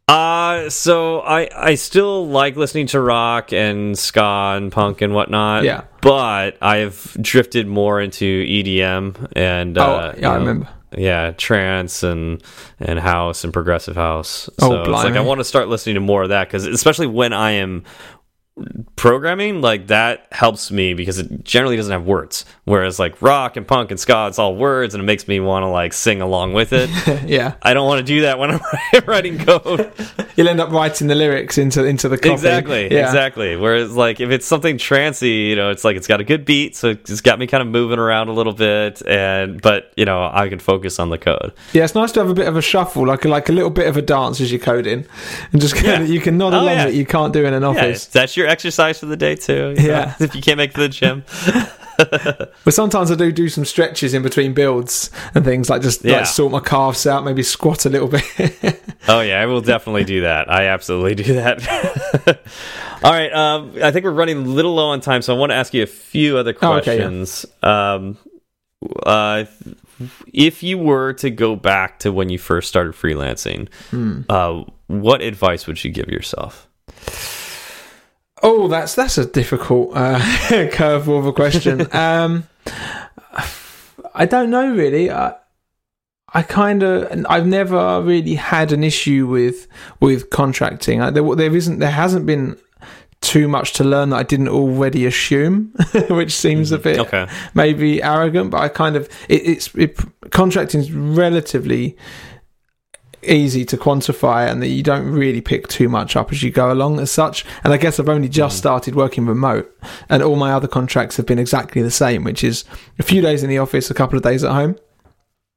Uh so I I still like listening to rock and ska and punk and whatnot. Yeah. But I've drifted more into EDM and oh, uh, yeah, I know, remember. Yeah, trance and and house and progressive house. Oh, so oh, it's like I want to start listening to more of that because especially when I am programming like that helps me because it generally doesn't have words whereas like rock and punk and ska it's all words and it makes me want to like sing along with it yeah i don't want to do that when i'm writing code you'll end up writing the lyrics into into the copy. exactly yeah. exactly whereas like if it's something trancy you know it's like it's got a good beat so it's got me kind of moving around a little bit and but you know i can focus on the code yeah it's nice to have a bit of a shuffle like a, like a little bit of a dance as you're coding and just yeah. you can nod oh, along yeah. that you can't do in an office that's your your exercise for the day too. Yeah, know, if you can't make it to the gym. but sometimes I do do some stretches in between builds and things like just yeah. like sort my calves out, maybe squat a little bit. oh yeah, I will definitely do that. I absolutely do that. All right, um, I think we're running a little low on time, so I want to ask you a few other questions. Oh, okay, yeah. um, uh, if you were to go back to when you first started freelancing, hmm. uh, what advice would you give yourself? Oh, that's that's a difficult uh, curveball of a question. um, I don't know really. I, I kind of I've never really had an issue with with contracting. There, there isn't there hasn't been too much to learn that I didn't already assume, which seems a bit okay. maybe arrogant. But I kind of it, it's it, contracting is relatively easy to quantify and that you don't really pick too much up as you go along as such. And I guess I've only just mm. started working remote and all my other contracts have been exactly the same, which is a few days in the office, a couple of days at home.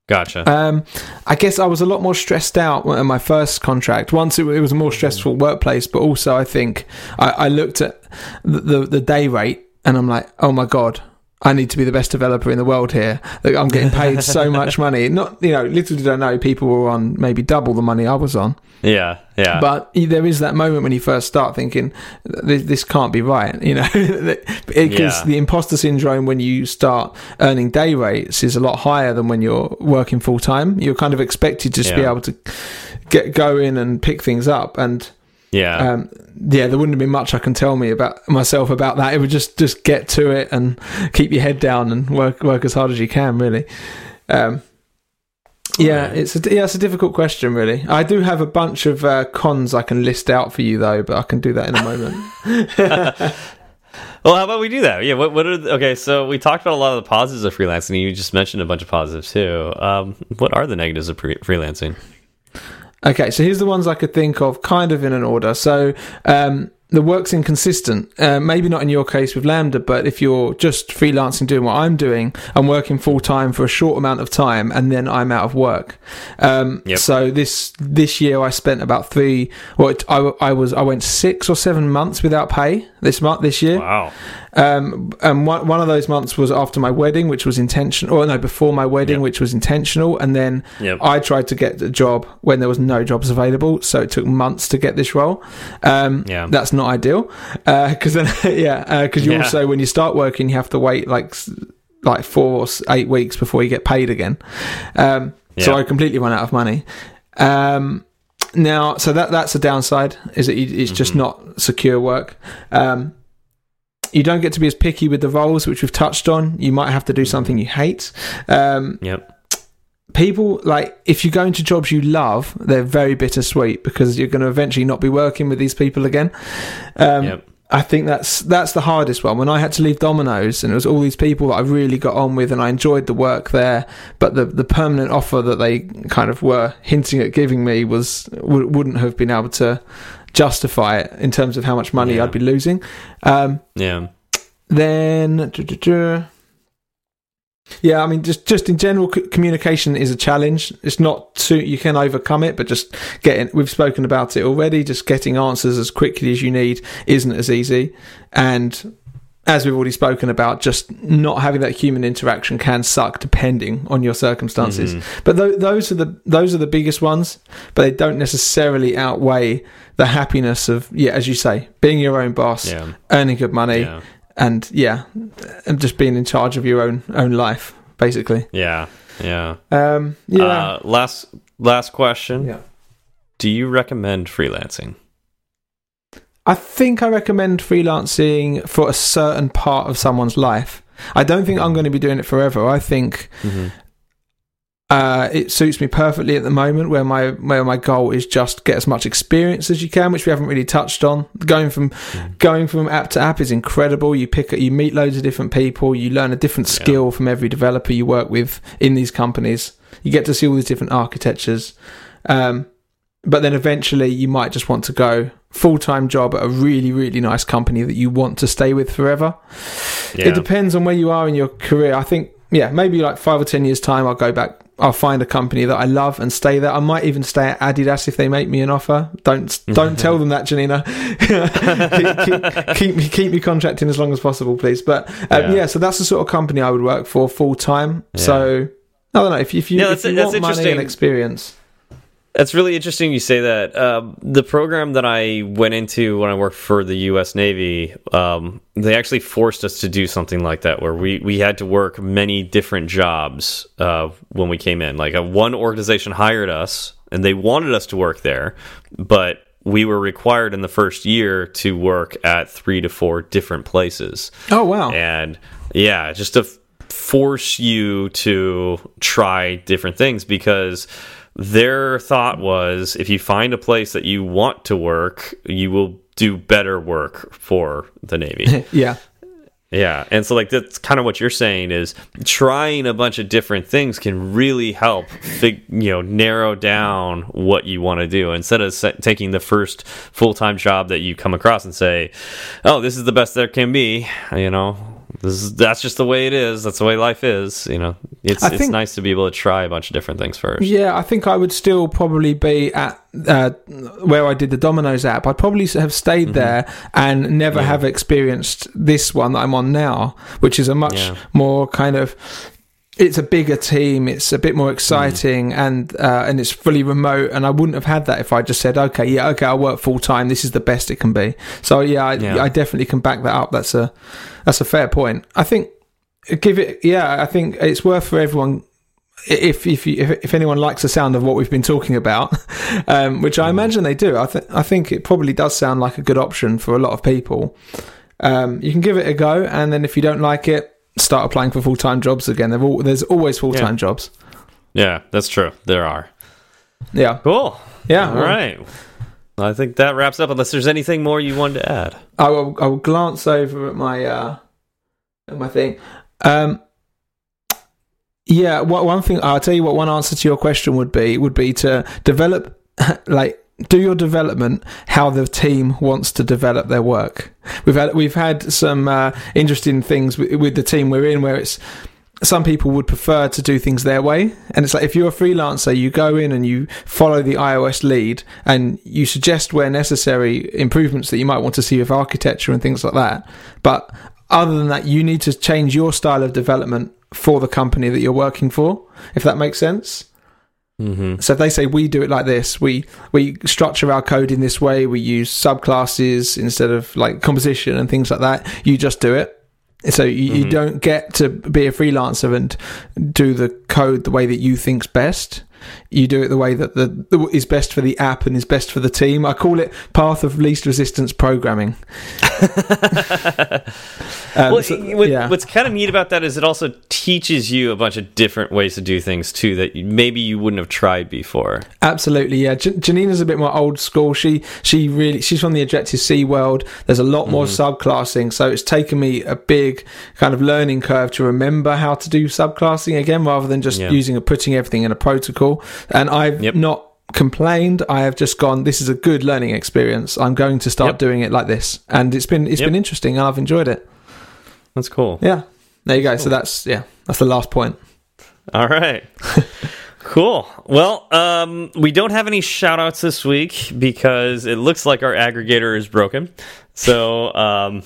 Gotcha. Um, I guess I was a lot more stressed out in my first contract. Once it, it was a more stressful workplace, but also I think I, I looked at the, the, the day rate and I'm like, oh my god, I need to be the best developer in the world here. I'm getting paid so much money. Not, you know, little did I know people were on maybe double the money I was on. Yeah, yeah. But there is that moment when you first start thinking, this, this can't be right, you know, because yeah. the imposter syndrome when you start earning day rates is a lot higher than when you're working full time. You're kind of expected to just yeah. be able to get going and pick things up. And yeah. Um, yeah, there wouldn't have been much I can tell me about myself about that. It would just just get to it and keep your head down and work work as hard as you can. Really. Um, yeah, it's a, yeah, it's a difficult question, really. I do have a bunch of uh, cons I can list out for you, though, but I can do that in a moment. well, how about we do that? Yeah. What? What are? The, okay, so we talked about a lot of the positives of freelancing. You just mentioned a bunch of positives too. Um, what are the negatives of freelancing? Okay, so here's the ones I could think of, kind of in an order. So, um, the work's inconsistent. Uh, maybe not in your case with Lambda, but if you're just freelancing doing what I'm doing, I'm working full time for a short amount of time, and then I'm out of work. Um, Yep. So this this year I spent about three. Well, it- I, I was I went six or seven months without pay this month this year. Wow. Um, and one, one of those months was after my wedding, which was intentional, or no, before my wedding, Yep. which was intentional. And then Yep. I tried to get a job when there was no jobs available, so it took months to get this role. Um, Yeah. that's not ideal because then, yeah, because you Yeah. also when you start working, you have to wait like like four or eight weeks before you get paid again. Um, So I completely run out of money. Um, now, so that that's a downside is that it's just Mhm. not secure work. Um, you don't get to be as picky with the roles, which we've touched on. You might have to do something you hate. Um, Yep. people like if you go into jobs you love, they're very bittersweet because you're going to eventually not be working with these people again. Um, Yep. I think that's that's the hardest one. When I had to leave Domino's, and it was all these people that I really got on with, and I enjoyed the work there, but the the permanent offer that they kind of were hinting at giving me was w- wouldn't have been able to justify it in terms of how much money Yeah. I'd be losing. Um, Yeah. then, yeah, I mean, just just in general, c- communication is a challenge. It's not too you can overcome it, but just getting we've spoken about it already. Just getting answers as quickly as you need isn't as easy, and as we've already spoken about, just not having that human interaction can suck, depending on your circumstances. Mhm. But th- those are the those are the biggest ones, but they don't necessarily outweigh the happiness of yeah, as you say, being your own boss, Yeah. earning good money, Yeah. and yeah, and just being in charge of your own own life, basically. Yeah. Yeah. Um, yeah, Uh, last last question. yeah. Do you recommend freelancing? I think I recommend freelancing for a certain part of someone's life. I don't think I'm going to be doing it forever. I think Mm-hmm. Uh, it suits me perfectly at the moment, where my where my goal is just get as much experience as you can, which we haven't really touched on. Going from going from app to app is incredible. You pick you meet loads of different people. You learn a different Yeah. skill from every developer you work with in these companies. You get to see all these different architectures. Um, but then eventually you might just want to go full time job at a really really nice company that you want to stay with forever. Yeah. It depends on where you are in your career. I think, yeah, maybe like five or ten years time, I'll go back. I'll find a company that I love and stay there. I might even stay at Adidas if they make me an offer. Don't don't tell them that, Janina. keep, keep, keep me keep me contracting as long as possible, please. But um, Yeah. yeah. so that's the sort of company I would work for full time. Yeah. So I don't know if, if you, Yeah, if you want money interesting. and experience. That's really interesting you say that. Um, the program that I went into when I worked for the U.S. Navy, um, they actually forced us to do something like that, where we, we had to work many different jobs uh, when we came in. Like, uh one organization hired us, and they wanted us to work there, but we were required in the first year to work at three to four different places Oh wow! and yeah just to force you to try different things because their thought was if you find a place that you want to work you will do better work for the navy. Yeah, yeah. And so like that's kind of what you're saying is trying a bunch of different things can really help fig you know narrow down what you want to do. Instead of taking the first full-time job that you come across and say oh this is the best there can be you know this is that's just the way it is that's the way life is you know it's I it's nice to be able to try a bunch of different things first Yeah, I think I would still probably be at uh, where I did the Domino's app. I'd probably have stayed there and never. Yeah. have experienced this one that I'm on now, which is a much Yeah. more kind of. It's a bigger team. It's a bit more exciting, Mm-hmm. and uh, and it's fully remote. And I wouldn't have had that if I just said, "Okay, yeah, okay, I'll work full time. This is the best it can be." So yeah, I, Yeah. I definitely can back that up. That's a that's a fair point. I think give it. Yeah, I think it's worth for everyone if if you, if if anyone likes the sound of what we've been talking about, um, which I imagine they do, I think I think it probably does sound like a good option for a lot of people. Um, you can give it a go, and then if you don't like it, start applying for full time jobs again. There've al- there's always full time jobs. yeah that's true there are Yeah, cool yeah. all well, right i think that wraps up unless there's anything more you wanted to add I will I will glance over at my uh, at my thing. Um, yeah, what one thing I'll tell you what one answer to your question would be would be to develop like do your development how the team wants to develop their work. We've had we've had some uh, interesting things with, with the team we're in where it's some people would prefer to do things their way. And it's like if you're a freelancer, you go in and you follow the iOS lead and you suggest where necessary improvements that you might want to see with architecture and things like that. But other than that, you need to change your style of development for the company that you're working for, if that makes sense. Mm-hmm. So if they say we do it like this, we we structure our code in this way, we use subclasses instead of like composition and things like that. You just do it. So you, you Mhm. don't get to be a freelancer and do the code the way that you think's best. You do it the way that the, the is best for the app and is best for the team. I call it path of least resistance programming. Um, well, so- what, yeah. what's kind of neat about that is it also teaches you a bunch of different ways to do things too that maybe you wouldn't have tried before. Absolutely, yeah. J- Janina's a bit more old school. She she really she's from the Objective C world. There's a lot more Mm-hmm. subclassing, so it's taken me a big kind of learning curve to remember how to do subclassing again, rather than just Yeah. using a putting everything in a protocol. And I've Yep. not complained. I have just gone. This is a good learning experience. I'm going to start Yep. doing it like this, and it's been it's Yep. been interesting. and I've enjoyed it. That's cool. Yeah, there you go. So that's yeah, that's the last point. All right. cool. Well, um, we don't have any shout outs this week because it looks like our aggregator is broken. So, um,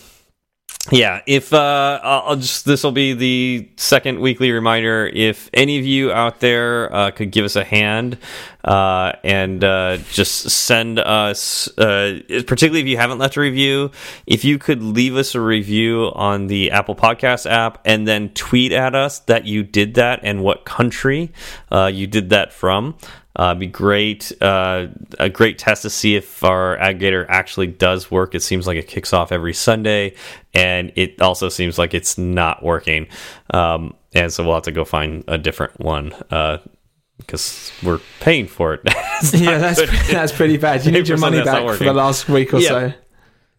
yeah, if uh, I'll just this will be the second weekly reminder. If any of you out there uh, could give us a hand uh, and uh, just send us, uh, particularly if you haven't left a review, if you could leave us a review on the Apple Podcast app and then tweet at us that you did that and what country uh, you did that from. Uh, be great, uh, a great test to see if our aggregator actually does work. It seems like it kicks off every Sunday, and it also seems like it's not working. Um, and so we'll have to go find a different one because we're paying for it. Yeah, that's that's pretty bad. You need your money back for the last week or Yeah. so.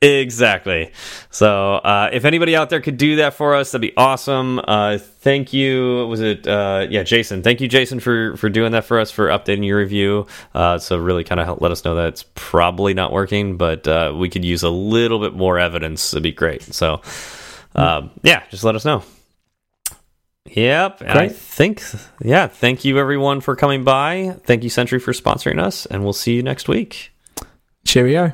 Exactly. So, uh, if anybody out there could do that for us, that'd be awesome. Uh, thank you. Was it? Uh, yeah, Jason. Thank you, Jason, for for doing that for us for updating your review. Uh, so really, kind of let us know that it's probably not working, but uh, we could use a little bit more evidence. It'd be great. So, um, yeah, just let us know. Yep. and I Great. think, yeah, thank you everyone for coming by. Thank you, Sentry, for sponsoring us, and we'll see you next week. Cheerio.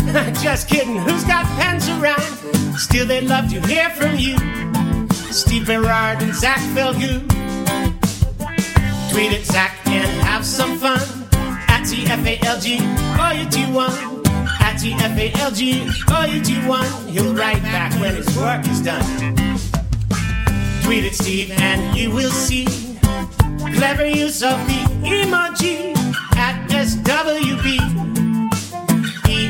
Just kidding, who's got pens around? Still, they'd love to hear from you. Steve Berard and Zach Falgout. Tweet at Zach and have some fun. At TFALG, OU21. At TFALG, OU21. He'll write back when his work is done. Tweet at Steve and you will see clever use of the emoji at SWB.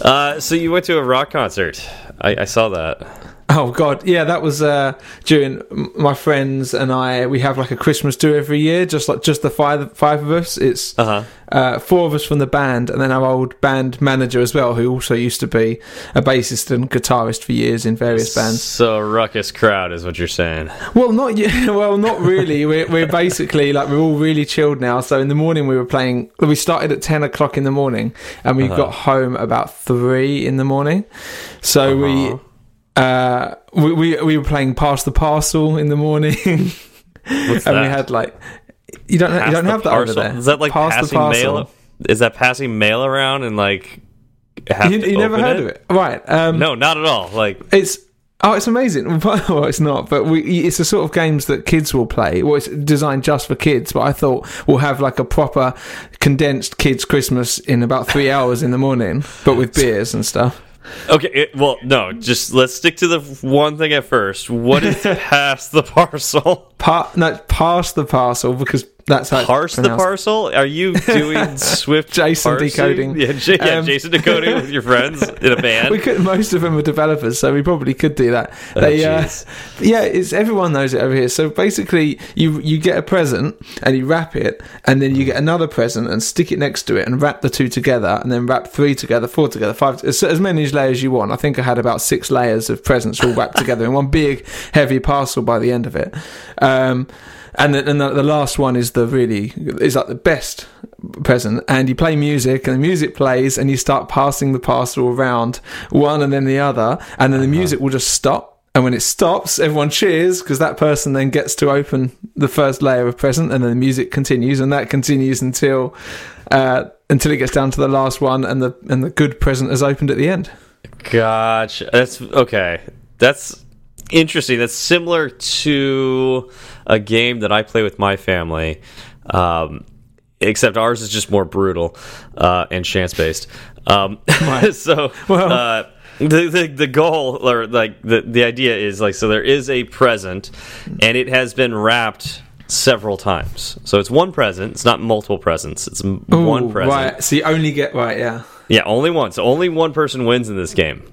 Uh, so you went to a rock concert. I, I saw that. Oh God, yeah, that was uh, during my friends and I. We have like a Christmas do every year, just like just the five five of us. It's Uh huh. uh, four of us from the band, and then our old band manager as well, who also used to be a bassist and guitarist for years in various bands. So ruckus crowd is what you're saying. Well, not. Well, not really. We're we're basically like we're all really chilled now. So in the morning we were playing. We started at ten o'clock in the morning, and we Uh-huh. got home about three in the morning. So we. Uh, we, we we were playing pass the parcel in the morning. What's and we had like you don't you don't have that parcel. over there. Is that like Pass passing mail? Is that passing mail around and like You, you never heard of it, right? Um, No, not at all. Like It's oh, it's amazing. Well, it's not, but we it's the sort of games that kids will play. Well, it's designed just for kids, but I thought we'll have like a proper condensed kids Christmas in about three hours in the morning, but with beers and stuff. Okay, it, well, no, just let's stick to the one thing at first. What is past the parcel? Pa- no, pass the parcel because that's how Parse the parcel? Are you doing Swift JSON decoding. Yeah, J- yeah Um, JSON decoding with your friends in a band. We could. Most of them are developers, so we probably could do that. They, uh, Oh, yeah, it's everyone knows it over here. So basically, you you get a present and you wrap it, and then you get another present and stick it next to it, and wrap the two together, and then wrap three together, four together, five, as, as many layers you want. I think I had about six layers of presents all wrapped together in one big heavy parcel by the end of it. Um, and then and the, the last one is the really is like the best present and you play music and the music plays and you start passing the parcel around one and then the other and then the music will just stop and when it stops everyone cheers because that person then gets to open the first layer of present and then the music continues and that continues until uh, until it gets down to the last one and the and the good present is opened at the end Gotcha. That's okay. That's interesting. That's similar to a game that I play with my family, um, except ours is just more brutal uh, and chance based. Um, so. Well- uh, the, the the goal or like the the idea is like so there is a present and it has been wrapped several times. So it's one present. It's not multiple presents. It's m- one present right. so you only get right yeah. Yeah only one so only one person wins in this game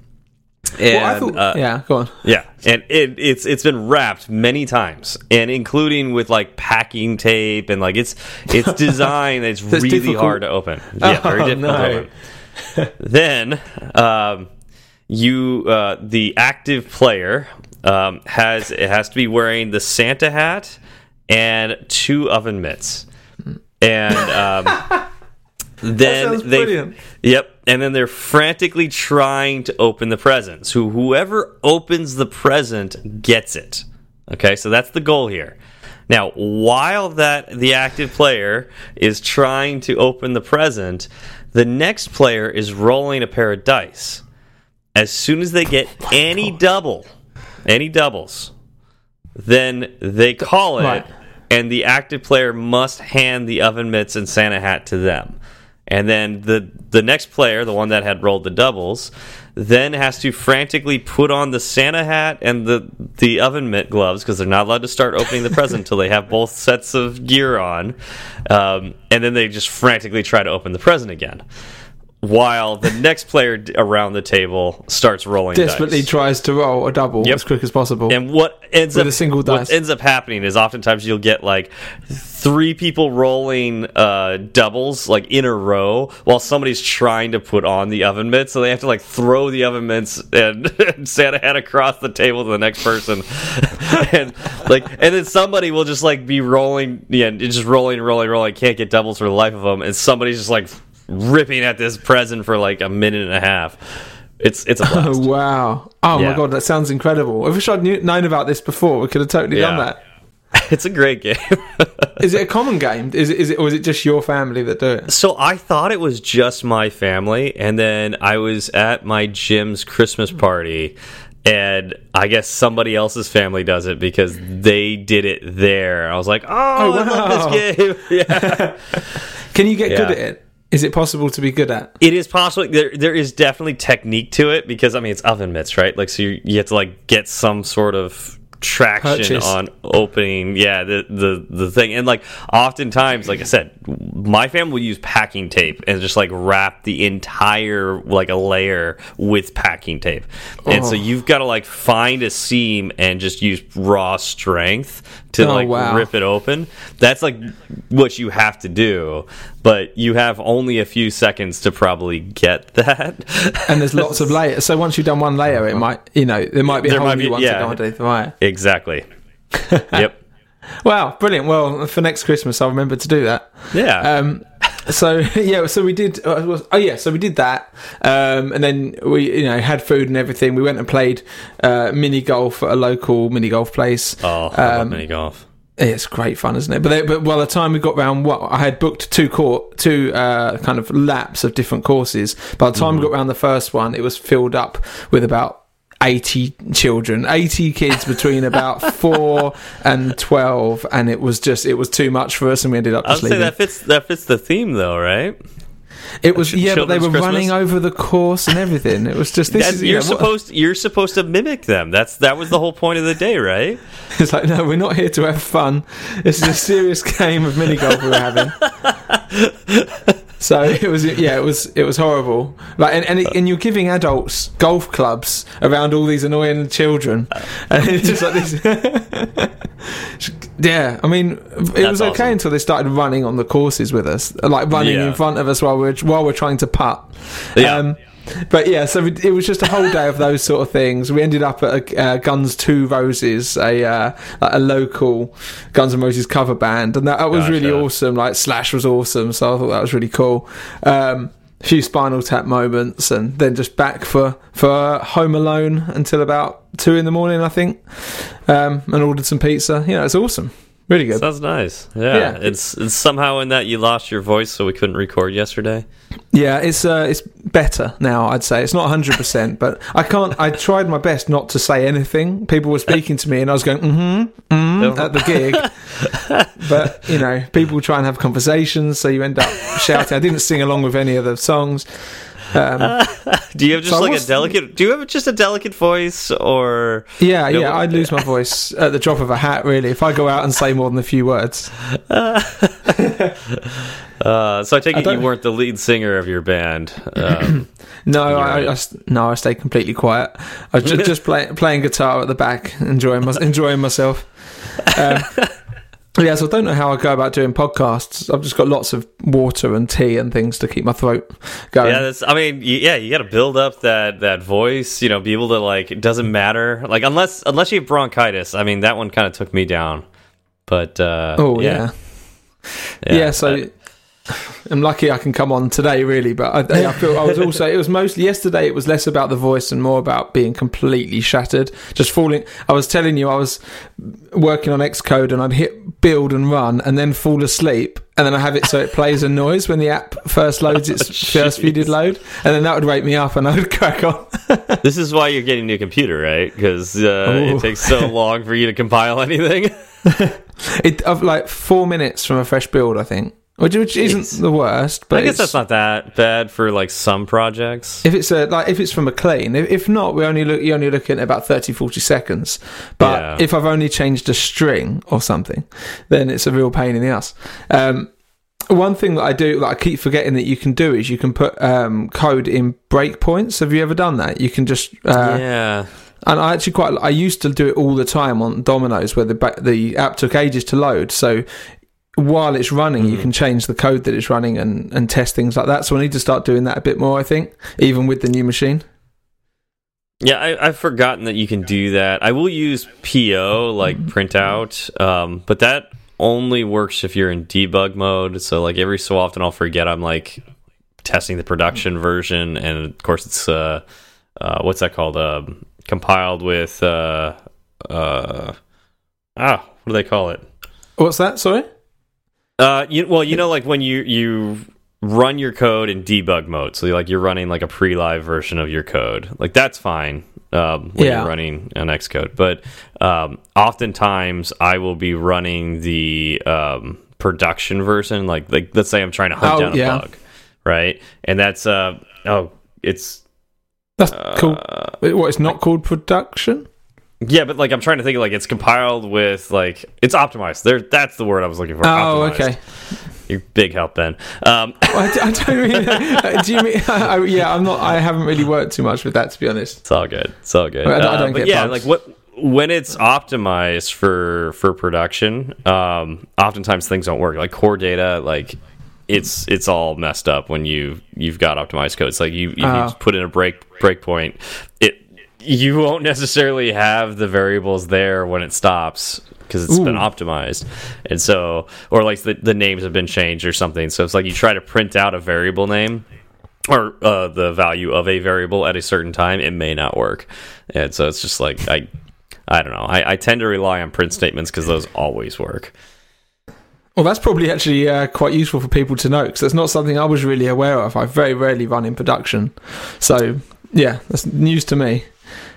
and, well, I thought, uh, yeah go on yeah, and it, it's it's been wrapped many times, and including with like packing tape, and like it's it's designed. it's That's really difficult. hard to open. Yeah, very Oh, difficult no. then, um, you uh, the active player um, has it has to be wearing the Santa hat and two oven mitts, and um, then they brilliant. Yep. And then they're frantically trying to open the presents. Who whoever opens the present gets it. Okay, so that's the goal here. Now, while that the active player is trying to open the present, the next player is rolling a pair of dice. As soon as they get any double, any doubles, then they call it, Right. and the active player must hand the oven mitts and Santa hat to them. And then the the next player, the one that had rolled the doubles, then has to frantically put on the Santa hat and the the oven mitt gloves because they're not allowed to start opening the present until they have both sets of gear on. Um, and then they just frantically try to open the present again. While the next player around the table starts rolling desperately dice. tries to roll a double Yep. as quick as possible And what ends With up a single what dice. ends up happening is oftentimes you'll get like three people rolling uh, doubles like in a row while somebody's trying to put on the oven mitts, so they have to like throw the oven mitts and, and Santa hat across the table to the next person, and like and then somebody will just like be rolling, yeah, just rolling, rolling, rolling, can't get doubles for the life of them, and somebody's just like ripping at this present for like a minute and a half. It's it's a blast. Oh wow! Oh Yeah. my god, that sounds incredible. I wish I'd knew, known about this before. We could have totally done that. it's a great game. Is it a common game? Is it, is it, or is it just your family that do it? So I thought it was just my family, and then I was at my gym's Christmas party, and I guess somebody else's family does it because they did it there. I was like, oh, oh I wow. love this game. yeah, Can you get good at it? Is it possible to be good at? it is possible. There, there is definitely technique to it because I mean it's oven mitts, right? Like so you, you have to like get some sort of traction Purchase. on opening yeah the the the thing and like oftentimes like i said my family will use packing tape and just like wrap the entire like a layer with packing tape and so Oh. you've got to like find a seam and just use raw strength to Oh, like wow. rip it open that's like what you have to do but you have only a few seconds to probably get that And there's lots of layers. So once you've done one layer, it might, you know, there might be There a whole might new be- one yeah. to go underneath. Right. exactly yep Wow, brilliant. Well, for next Christmas, I'll remember to do that. yeah Um, so yeah, so we did. Uh, oh yeah, so we did that, um, and then we you know had food and everything. We went and played uh, mini golf at a local mini golf place. Oh, I love Um, mini golf. It's great fun, isn't it? But they, but by the time we got round, what I had booked two court, two uh, kind of laps of different courses. By the time we got round the first one, it was filled up with about 80 children 80 kids between about 4 and 12 and it was just it was too much for us and we ended up just say leaving that fits that fits the theme though, right? It was yeah but they were children's running over the course and everything it was just this is you you're know, what- supposed you're supposed to mimic them. That's that was the whole point of the day, right? it's like no we're not here to have fun this is a serious game of mini golf we're having so it was yeah it was it was horrible like and and, it, and you're giving adults golf clubs around all these annoying children and it's just like this yeah i mean it was okay awesome. until they started running on the courses with us like running Yeah. in front of us while we're while we're trying to putt Yeah. um, but yeah, so it it was just a whole day of those sort of things. We ended up at a, uh, Guns Two Roses, a uh, a local Guns N' Roses cover band, and that, that was really awesome. Like Slash was awesome, so I thought that was really cool. Um, a few Spinal Tap moments, and then just back for for Home Alone until about two in the morning, I think, um, and ordered some pizza. Yeah, it's awesome, really good. Sounds nice. Yeah. Yeah. It's it's somehow in that you lost your voice so we couldn't record yesterday. Yeah, it's uh, it's better now. I'd say it's not hundred percent, but I can't. I tried my best not to say anything. People were speaking to me, and I was going mm-hmm, mm at the gig. but you know, people try and have conversations, so you end up shouting. I didn't sing along with any of the songs. Um, Do you have just So like a delicate do you have just a delicate voice or yeah, No, yeah, I'd lose my voice at the drop of a hat. Really, if I go out and say more than a few words. uh so I take I it you weren't the lead singer of your band. Um, No, I. I, no, I stayed completely quiet. I was just, just play, playing guitar at the back, enjoying my, enjoying myself. Um, yeah, so I don't know how I go about doing podcasts. I've just got lots of water and tea and things to keep my throat going. yeah, that's I mean, yeah, you got to build up that that voice, you know, be able to like it doesn't matter. Like unless unless you have bronchitis. I mean, that one kind of took me down. But uh oh yeah, yeah. yeah. so I'm lucky I can come on today, really. But I, I feel I was also. It was mostly yesterday. It was less about the voice and more about being completely shattered, just falling. I was telling you, I was working on Xcode and I'd hit build and run and then fall asleep. And then I have it so it plays a noise when the app first loads its first jeez. viewDidLoad, and then that would wake me up and I would crack on. This is why you're getting a new computer, right? Because uh, it takes so long for you to compile anything. it of like four minutes from a fresh build, I think, which, which isn't Jeez. the worst. But I guess that's not that bad for like some projects. If it's a like if it's from a clean, if, if not, we only look you only looking at about 30, 40 seconds. But Yeah. if I've only changed a string or something, then it's a real pain in the ass. Um, one thing that I do that I keep forgetting that you can do is you can put um, code in breakpoints. Have you ever done that? You can just uh, yeah. and I actually quite I used to do it all the time on Domino's where the the app took ages to load. So while it's running, you can change the code that it's running and and test things like that. So I need to start doing that a bit more. I think even with the new machine. Yeah, I, I've forgotten that you can do that. I will use PO, like printout, um, but that only works if you're in debug mode. So, like, every so often I'll forget I'm, like, testing the production version. And, of course, it's, uh, uh, what's that called? Um compiled with, uh, uh, ah, what do they call it? What's that? Sorry. Uh, you, well, you know, like when you you run your code in debug mode, so like you're running like a pre-live version of your code, like that's fine um, when Yeah. you're running an Xcode. But um, oftentimes, I will be running the um, production version, like like let's say I'm trying to hunt Oh, down a yeah. bug, right? And that's uh oh, it's That's Uh, cool. What? It's not called production. Yeah, but like I'm trying to think like it's compiled with like it's optimized. There, that's the word I was looking for. Oh, optimized. okay. You're big help, Ben. Um, I, I don't mean. do you mean? I, yeah, I'm not. I haven't really worked too much with that, to be honest. It's all good. It's all good. I don't- I Uh, don't but get yeah, bugs. like what when it's optimized for for production, um, oftentimes things don't work. Like core data, like it's it's all messed up when you you've got optimized code. It's like you if Oh. you put in a break breakpoint, it you won't necessarily have the variables there when it stops because it's been optimized and so or like the, the names have been changed or something so it's like you try to print out a variable name or uh, the value of a variable at a certain time, it may not work. And so it's just like I I don't know. I, I tend to rely on print statements because those always work. Well, that's probably actually uh, quite useful for people to know because that's not something I was really aware of. I very rarely run in production, so yeah, that's news to me.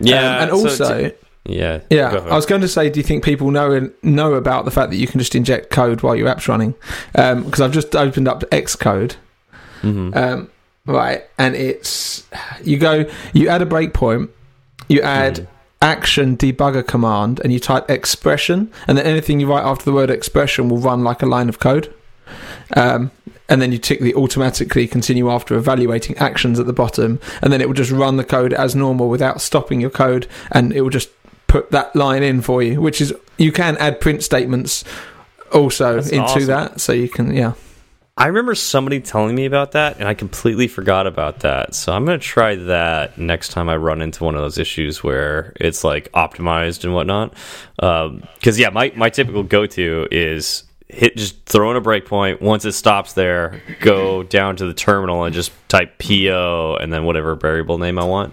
Yeah, Um, and so also, t- yeah, yeah. I was going to say, do you think people know know about the fact that you can just inject code while your app's running? Because I've just opened up Xcode, Mhm. um, right, and it's you go, you add a breakpoint, you add Mm-hmm. action debugger command, and you type expression, and then anything you write after the word expression will run like a line of code. Um, and then you tick the automatically continue after evaluating actions at the bottom, and then it will just run the code as normal without stopping your code, and it will just put that line in for you. Which is you can add print statements also That's into awesome. that, so you can yeah. I remember somebody telling me about that, and I completely forgot about that. So I'm going to try that next time I run into one of those issues where it's like optimized and whatnot. Um, because yeah, my my typical go to is hit just throw in a breakpoint. Once it stops there, go down to the terminal and just type PO and then whatever variable name I want.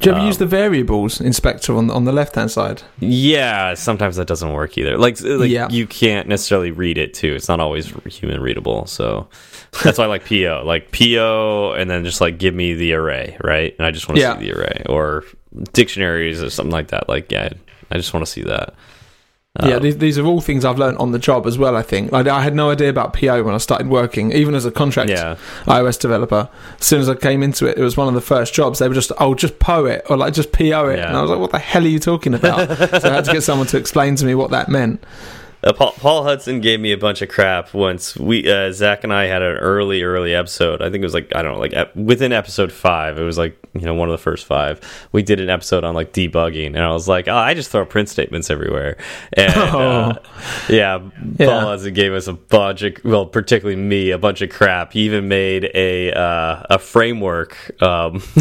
Do you ever Um, use the variables inspector on on the left hand side? Yeah, sometimes that doesn't work either. Like, like Yeah. you can't necessarily read it too. It's not always human readable. So that's why I like PO. Like PO and then just like give me the array, right? And I just want to Yeah. see the array or dictionaries or something like that. Like, yeah, I just want to see that. Yeah, Um, these, these are all things I've learned on the job as well. I think like, I had no idea about PO when I started working, even as a contract Yeah. iOS developer. As soon as I came into it, it was one of the first jobs. They were just, oh, just PO it or like just PO it, Yeah. and I was like, what the hell are you talking about? so I had to get someone to explain to me what that meant. Uh, Paul, Paul Hudson gave me a bunch of crap once we uh, Zach and I had an early early episode. I think it was like I don't know, like ep within episode five. It was like you know one of the first five. We did an episode on like debugging, and I was like, oh, I just throw print statements everywhere. And uh, yeah, Yeah. Paul Hudson gave us a bunch of well, particularly me, a bunch of crap. He even made a uh, a framework. Um,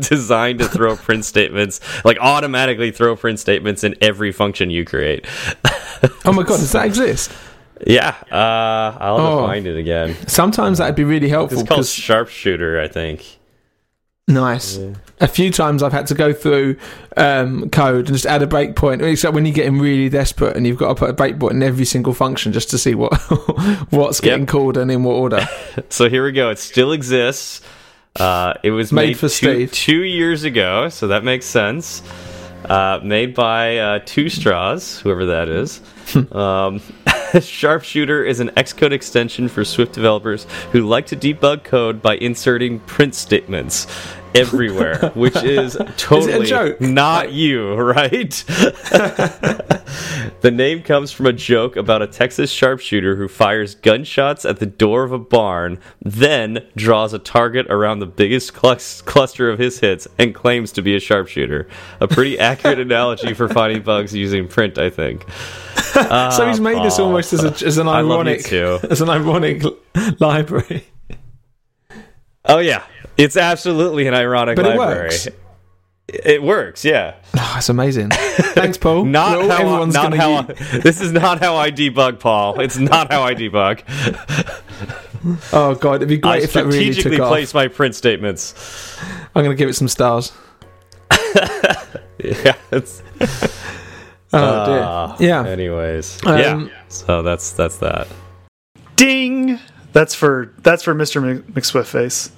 designed to throw print statements like automatically throw print statements in every function you create Oh my god, does that exist? yeah, uh, I'll have Oh. to find it again. Sometimes that'd be really helpful. It's called Sharpshooter, I think. Nice. A few times I've had to go through um, code and just add a breakpoint. Except when you're getting really desperate and you've got to put a breakpoint in every single function just to see what what's getting Yep. called and in what order. So here we go. It still exists. Uh, it was Made made, for two, Steve. two years ago, so that makes sense. Uh, made by uh, Two Straws, whoever that is. um, Sharpshooter is an Xcode extension for Swift developers who like to debug code by inserting print statements everywhere, which is totally joke? not you, right? the name comes from a joke about a Texas sharpshooter who fires gunshots at the door of a barn, then draws a target around the biggest clus- cluster of his hits and claims to be a sharpshooter. A pretty accurate analogy for finding bugs using print, I think. so he's made this almost as, a, as an I love you ironic as an ironic library. Oh yeah, it's absolutely an ironic But it library. works. It works, yeah. Oh, that's amazing. Thanks, Paul. Not how. I, not how. I, this is not how I debug, Paul. It's not how I debug. Oh god, it'd be I great if that really strategically took off. place my print statements. I'm going to give it some stars. Yeah. It's, Oh dear. uh, Yeah. Anyways, Um, yeah. So that's that's that. Ding. That's for that's for Mr. Mc- McSwiftface.